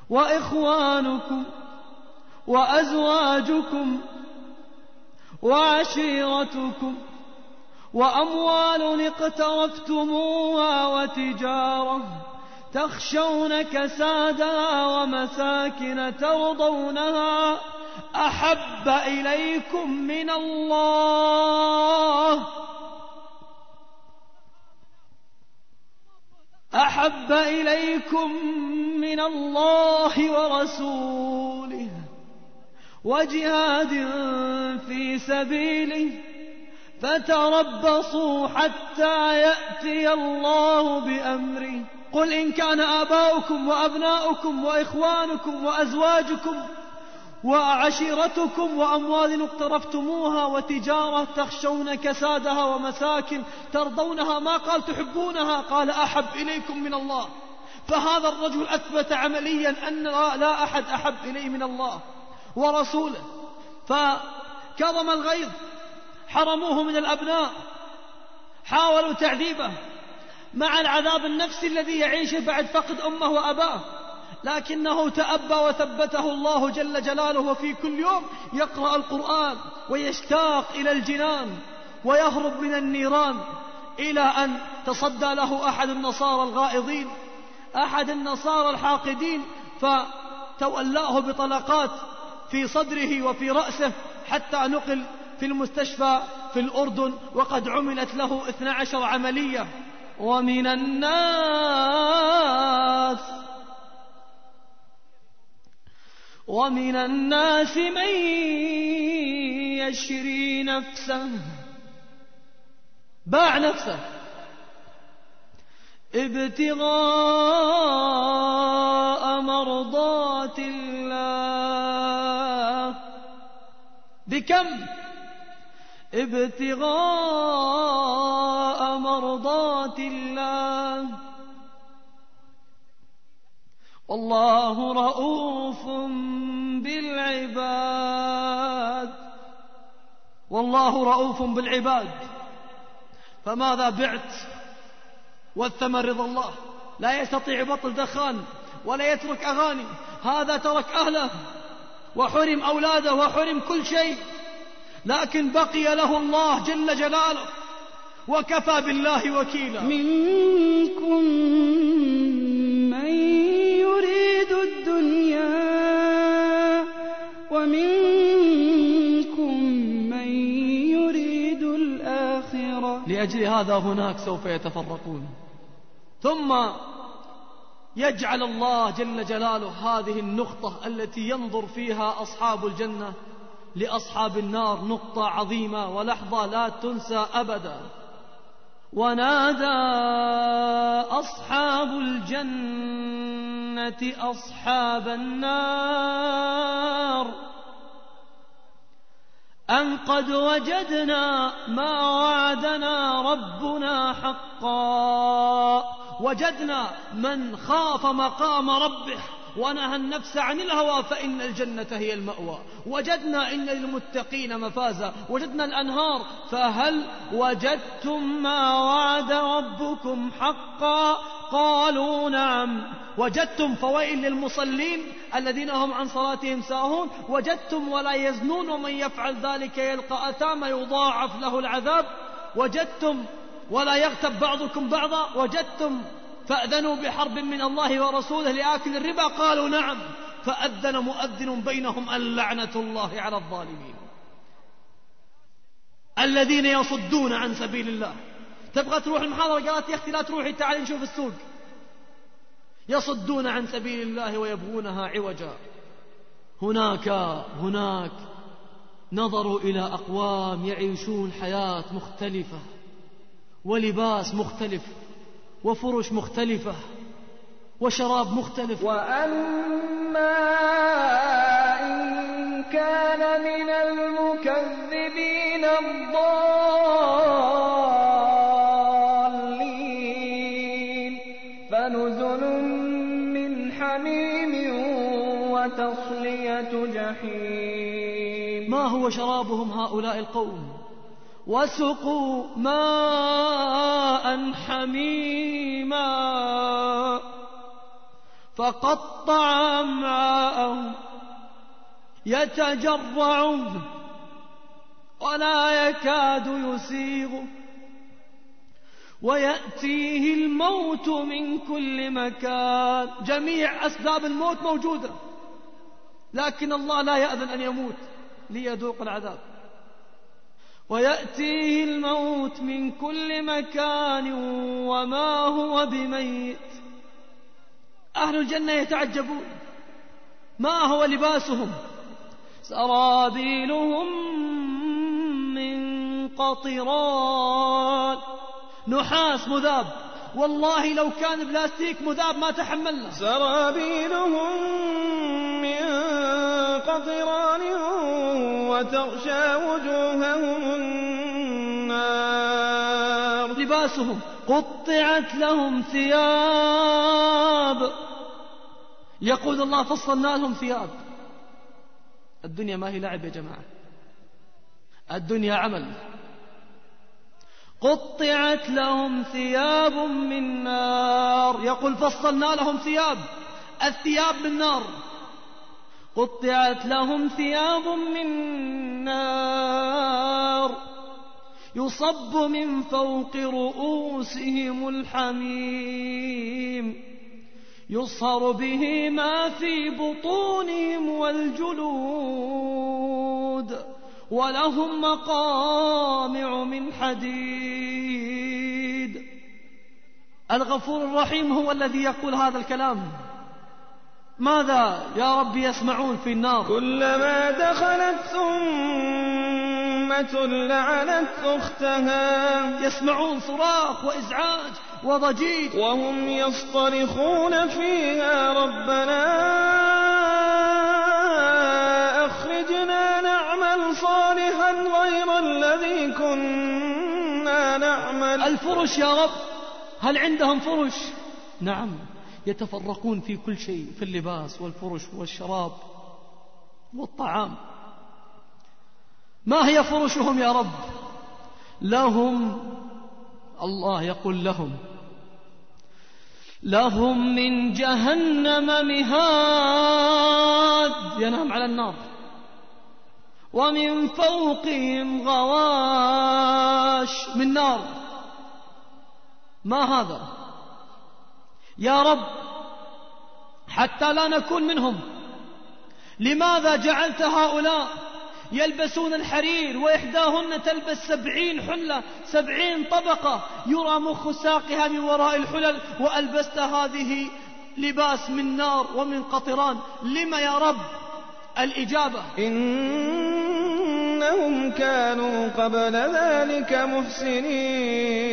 وإخوانكم وأزواجكم وعشيرتكم وأموال اقترفتموها وتجارة تخشون كسادها ومساكن ترضونها أحب إليكم من الله. أحب إليكم من الله ورسوله وجهاد في سبيله فتربصوا حتى يأتي الله بأمره. قل إن كان آباؤكم وأبناؤكم وإخوانكم وأزواجكم وعشيرتكم وأموال اقترفتموها وتجارة تخشون كسادها ومساكن ترضونها ما قال تحبونها قال أحب إليكم من الله. فهذا الرجل أثبت عمليا أن لا أحد أحب إليه من الله ورسوله. فكظم الغيظ. حرموه من الأبناء. حاولوا تعذيبه مع العذاب النفسي الذي يعيشه بعد فقد أمه وأباه. لكنه تأبى وثبته الله جل جلاله وفي كل يوم يقرأ القرآن ويشتاق إلى الجنان ويهرب من النيران إلى أن تصدى له أحد النصارى الغائضين أحد النصارى الحاقدين فتولاه بطلقات في صدره وفي رأسه حتى نقل في المستشفى في الأردن وقد عملت له 12 عملية. ومن الناس ومن الناس من يشري نفسه. باع نفسه. ابتغاء مرضات الله. بكم؟ ابتغاء مرضات الله. والله رؤوف بالعباد. والله رؤوف بالعباد. فماذا بعت؟ والثمن رضا الله. لا يستطيع بطل دخان ولا يترك أغاني. هذا ترك أهله. وحرم أولاده وحرم كل شيء. لكن بقي له الله جل جلاله وكفى بالله وكيلا. منكم من يريد الدنيا ومنكم من يريد الآخرة. لأجل هذا هناك سوف يتفرقون. ثم يجعل الله جل جلاله هذه النقطة التي ينظر فيها أصحاب الجنة لأصحاب النار نقطة عظيمة ولحظة لا تنسى أبدا. ونادى أصحاب الجنة أصحاب النار أن قد وجدنا ما وعدنا ربنا حقا. وجدنا من خاف مقام ربه ونهى النفس عن الهوى فإن الجنة هي المأوى. وجدنا إن للمتقين مفازا. وجدنا الأنهار. فهل وجدتم ما وعد ربكم حقا؟ قالوا نعم. وجدتم فوائل للمصلين الذين هم عن صلاتهم ساهون. وجدتم ولا يزنون ومن يفعل ذلك يلقى أثاما يضاعف له العذاب. وجدتم ولا يغتب بعضكم بعضا. وجدتم فأذنوا بحرب من الله ورسوله لآكل الربا. قالوا نعم. فأذن مؤذن بينهم اللعنة الله على الظالمين. الذين يصدون عن سبيل الله. تبغى تروح المحاضرة؟ قالت يا أختي لا تروحي تعالي نشوف السوق. يصدون عن سبيل الله ويبغونها عوجا. هناك هناك نظروا إلى أقوام يعيشون حياة مختلفة ولباس مختلف. وفرش مختلفة وشراب مختلف. وأما إن كان من المكذبين الضالين فنزل من حميم وتصلية جحيم. ما هو شرابهم هؤلاء القوم؟ وسقوا ماء حميما فقطع أمعاءهم يتجرعون ولا يكاد يسيغ ويأتيه الموت من كل مكان. جميع أسباب الموت موجودة لكن الله لا يأذن أن يموت ليذوق العذاب. ويأتيه الموت من كل مكان وما هو بميت. أهل الجنة يتعجبون. ما هو لباسهم؟ سرابيلهم من قطران. نحاس مذاب. والله لو كان بلاستيك مذاب ما تحملنا. سرابيلهم من قطران وتغشى وجوههم النار. لباسهم قطعت لهم ثياب. يقول الله فصلنا لهم ثياب. الدنيا ما هي لعب يا جماعة. الدنيا عمل. قطعت لهم ثياب من نار. يقول فصلنا لهم ثياب. الثياب من نار. قطعت لهم ثياب من نار يصب من فوق رؤوسهم الحميم يصهر به ما في بطونهم والجلود ولهم مقامع من حديد. الغفور الرحيم هو الذي يقول هذا الكلام. ماذا يا رب يسمعون في النار؟ كلما دخلت أمة لعنت أختها. يسمعون صراخ وإزعاج وضجيج. وهم يصطرخون فيها ربنا أخرجنا نعمل صالحا غير الذي كنا نعمل. الفرش يا رب هل عندهم فرش؟ نعم. يتفرقون في كل شيء في اللباس والفرش والشراب والطعام. ما هي فرشهم يا رب؟ لهم الله يقول لهم لهم من جهنم مهاد. ينام على النار. ومن فوقهم غواش. من نار. ما هذا؟ يا رب حتى لا نكون منهم. لماذا جعلت هؤلاء يلبسون الحرير وإحداهن تلبس سبعين حلة سبعين طبقة؟ يرى مخ ساقها من وراء الحلل وألبست هذه لباس من نار ومن قطران. لم يا رب؟ الإجابة. إنهم كانوا قبل ذلك محسنين.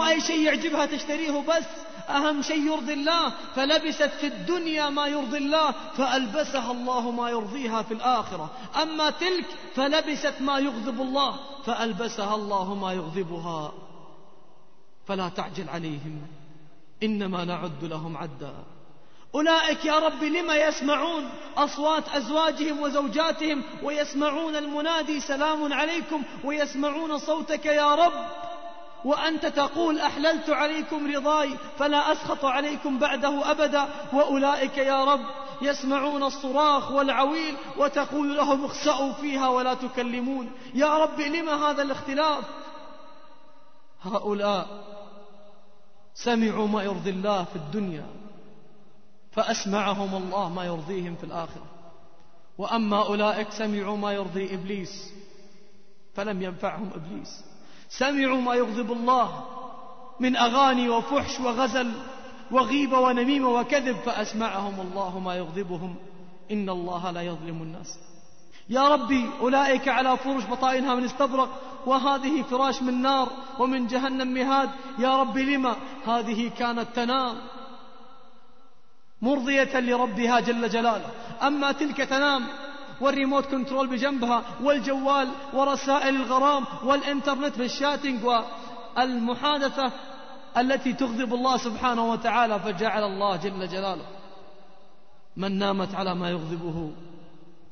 ما هو أي شيء يعجبها تشتريه بس. أهم شيء يرضي الله. فلبست في الدنيا ما يرضي الله فألبسها الله ما يرضيها في الآخرة. أما تلك فلبست ما يغضب الله فألبسها الله ما يغضبها. فلا تعجل عليهم. إنما نعد لهم عدا. أولئك يا رب لما يسمعون أصوات أزواجهم وزوجاتهم ويسمعون المنادي سلام عليكم ويسمعون صوتك يا رب. وأنت تقول أحللت عليكم رضاي فلا أسخط عليكم بعده أبدا وأولئك يا رب يسمعون الصراخ والعويل وتقول لهم اخسأوا فيها ولا تكلمون. يا رب لما هذا الاختلاف؟ هؤلاء سمعوا ما يرضي الله في الدنيا فأسمعهم الله ما يرضيهم في الآخرة. وأما أولئك سمعوا ما يرضي إبليس فلم ينفعهم إبليس. سمعوا ما يغضب الله من أغاني وفحش وغزل وغيبة ونميمة وكذب فأسمعهم الله ما يغضبهم. إن الله لا يظلم الناس. يا ربي أولئك على فرش بطائنها من استبرق وهذه فراش من نار ومن جهنم مهاد. يا رب لما هذه كانت تنام؟ مرضية لربها جل جلاله. أما تلك تنام وال remote control بجنبها والجوال ورسائل الغرام والإنترنت بال chatting والمحادثة التي تغضب الله سبحانه وتعالى فجعل الله جل جلاله من نامت على ما يغضبه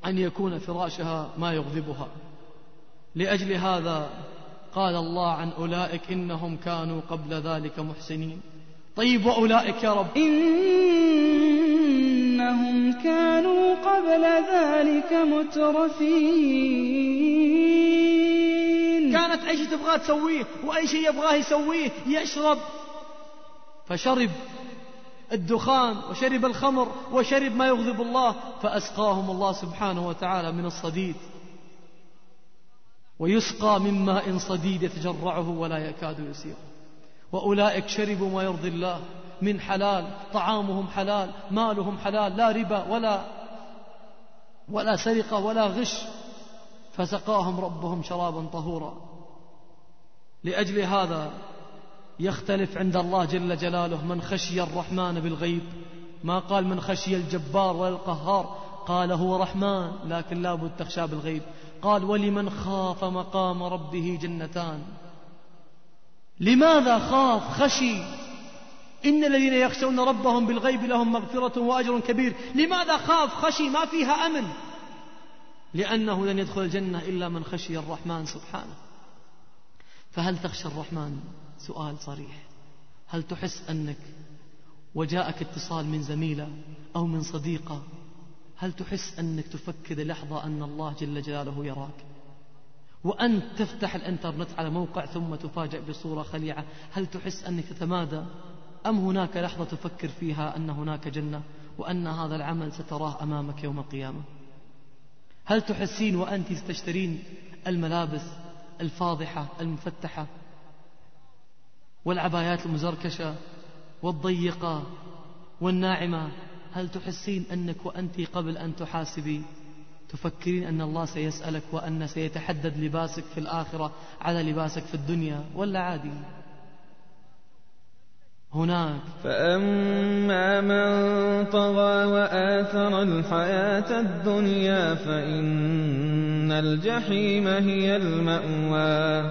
أن يكون فراشها ما يغضبها. لأجل هذا قال الله عن أولئك إنهم كانوا قبل ذلك محسنين. طيب وأولئك يا رب؟ إنهم كانوا قبل ذلك مترفين. كانت أي شيء تبغاه تسويه وأي شيء يبغاه يسويه يشرب. فشرب الدخان وشرب الخمر وشرب ما يغضب الله فأسقاهم الله سبحانه وتعالى من الصديد. ويسقى من ماء صديد يتجرعه ولا يكاد يسير. وأولئك شربوا ما يرضي الله. من حلال طعامهم حلال مالهم حلال لا ربا ولا ولا سرقة ولا غش. فسقاهم ربهم شرابا طهورا. لأجل هذا يختلف عند الله جل جلاله من خشي الرحمن بالغيب. ما قال من خشي الجبار ولا القهار قال هو رحمن لكن لابد تخشى بالغيب. قال ولمن خاف مقام ربه جنتان. لماذا خاف خشي؟ إن الذين يخشون ربهم بالغيب لهم مغفرة وأجر كبير. لماذا خاف؟ خشي ما فيها أمن لأنه لن يدخل الجنة إلا من خشي الرحمن سبحانه. فهل تخشى الرحمن؟ سؤال صريح. هل تحس أنك وجاءك اتصال من زميلة أو من صديقة؟ هل تحس أنك تفكر لحظة أن الله جل جلاله يراك؟ وأنت تفتح الإنترنت على موقع ثم تفاجأ بصورة خليعة هل تحس أنك تتمادى؟ أم هناك لحظة تفكر فيها أن هناك جنة وأن هذا العمل ستراه أمامك يوم القيامة؟ هل تحسين وأنت تشترين الملابس الفاضحة المفتحة والعبايات المزركشة والضيقة والناعمة؟ هل تحسين أنك وأنت قبل أن تحاسبي؟ تفكرين أن الله سيسألك وأن سيتحدد لباسك في الآخرة على لباسك في الدنيا ولا عادي؟ هناك. فأما من طغى وآثر الحياة الدنيا فإن الجحيم هي المأوى.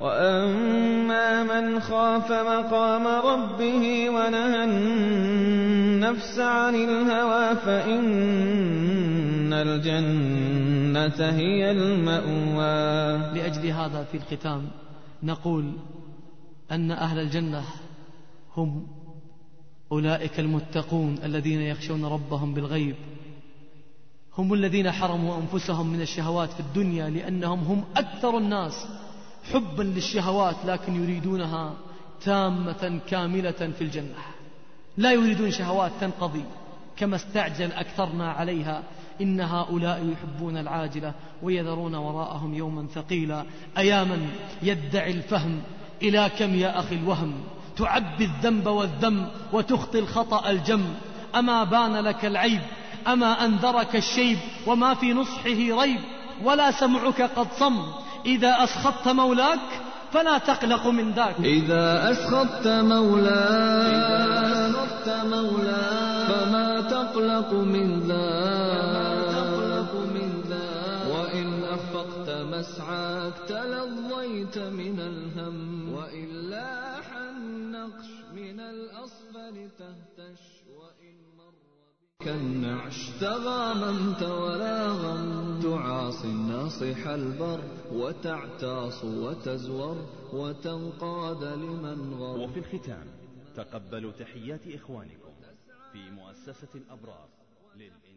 وأما من خاف مقام ربه ونهى النفس عن الهوى فإن الجنة هي المأوى. لأجل هذا في الختام نقول أن أهل الجنة هم أولئك المتقون الذين يخشون ربهم بالغيب. هم الذين حرموا أنفسهم من الشهوات في الدنيا لأنهم هم أكثر الناس حبا للشهوات لكن يريدونها تامة كاملة في الجنة. لا يريدون شهوات تنقضي كما استعجل أكثرنا عليها. إن هؤلاء يحبون العاجلة ويذرون وراءهم يوما ثقيلا. أياما يدعي الفهم إلى كم يا أخي الوهم؟ تعبي الذنب والذم وتخطي الخطأ الجم. أما بان لك العيب أما أنذرك الشيب وما في نصحه ريب. ولا سمعك قد صم. إذا أسخطت مولاك فلا تقلق من ذاك. إذا أسخطت مولاك فما تقلق من ذاك. وإن أخفقت مسعاك تلظيت من الهم. الأصفل تهتش وإن مر كالنعش تغاممت ولا غم تعاصي الناصح البر وتعتاص وتزور وتنقاد لمن غر. وفي الختام تقبلوا تحيات إخوانكم في مؤسسة الأبرار للإنتاج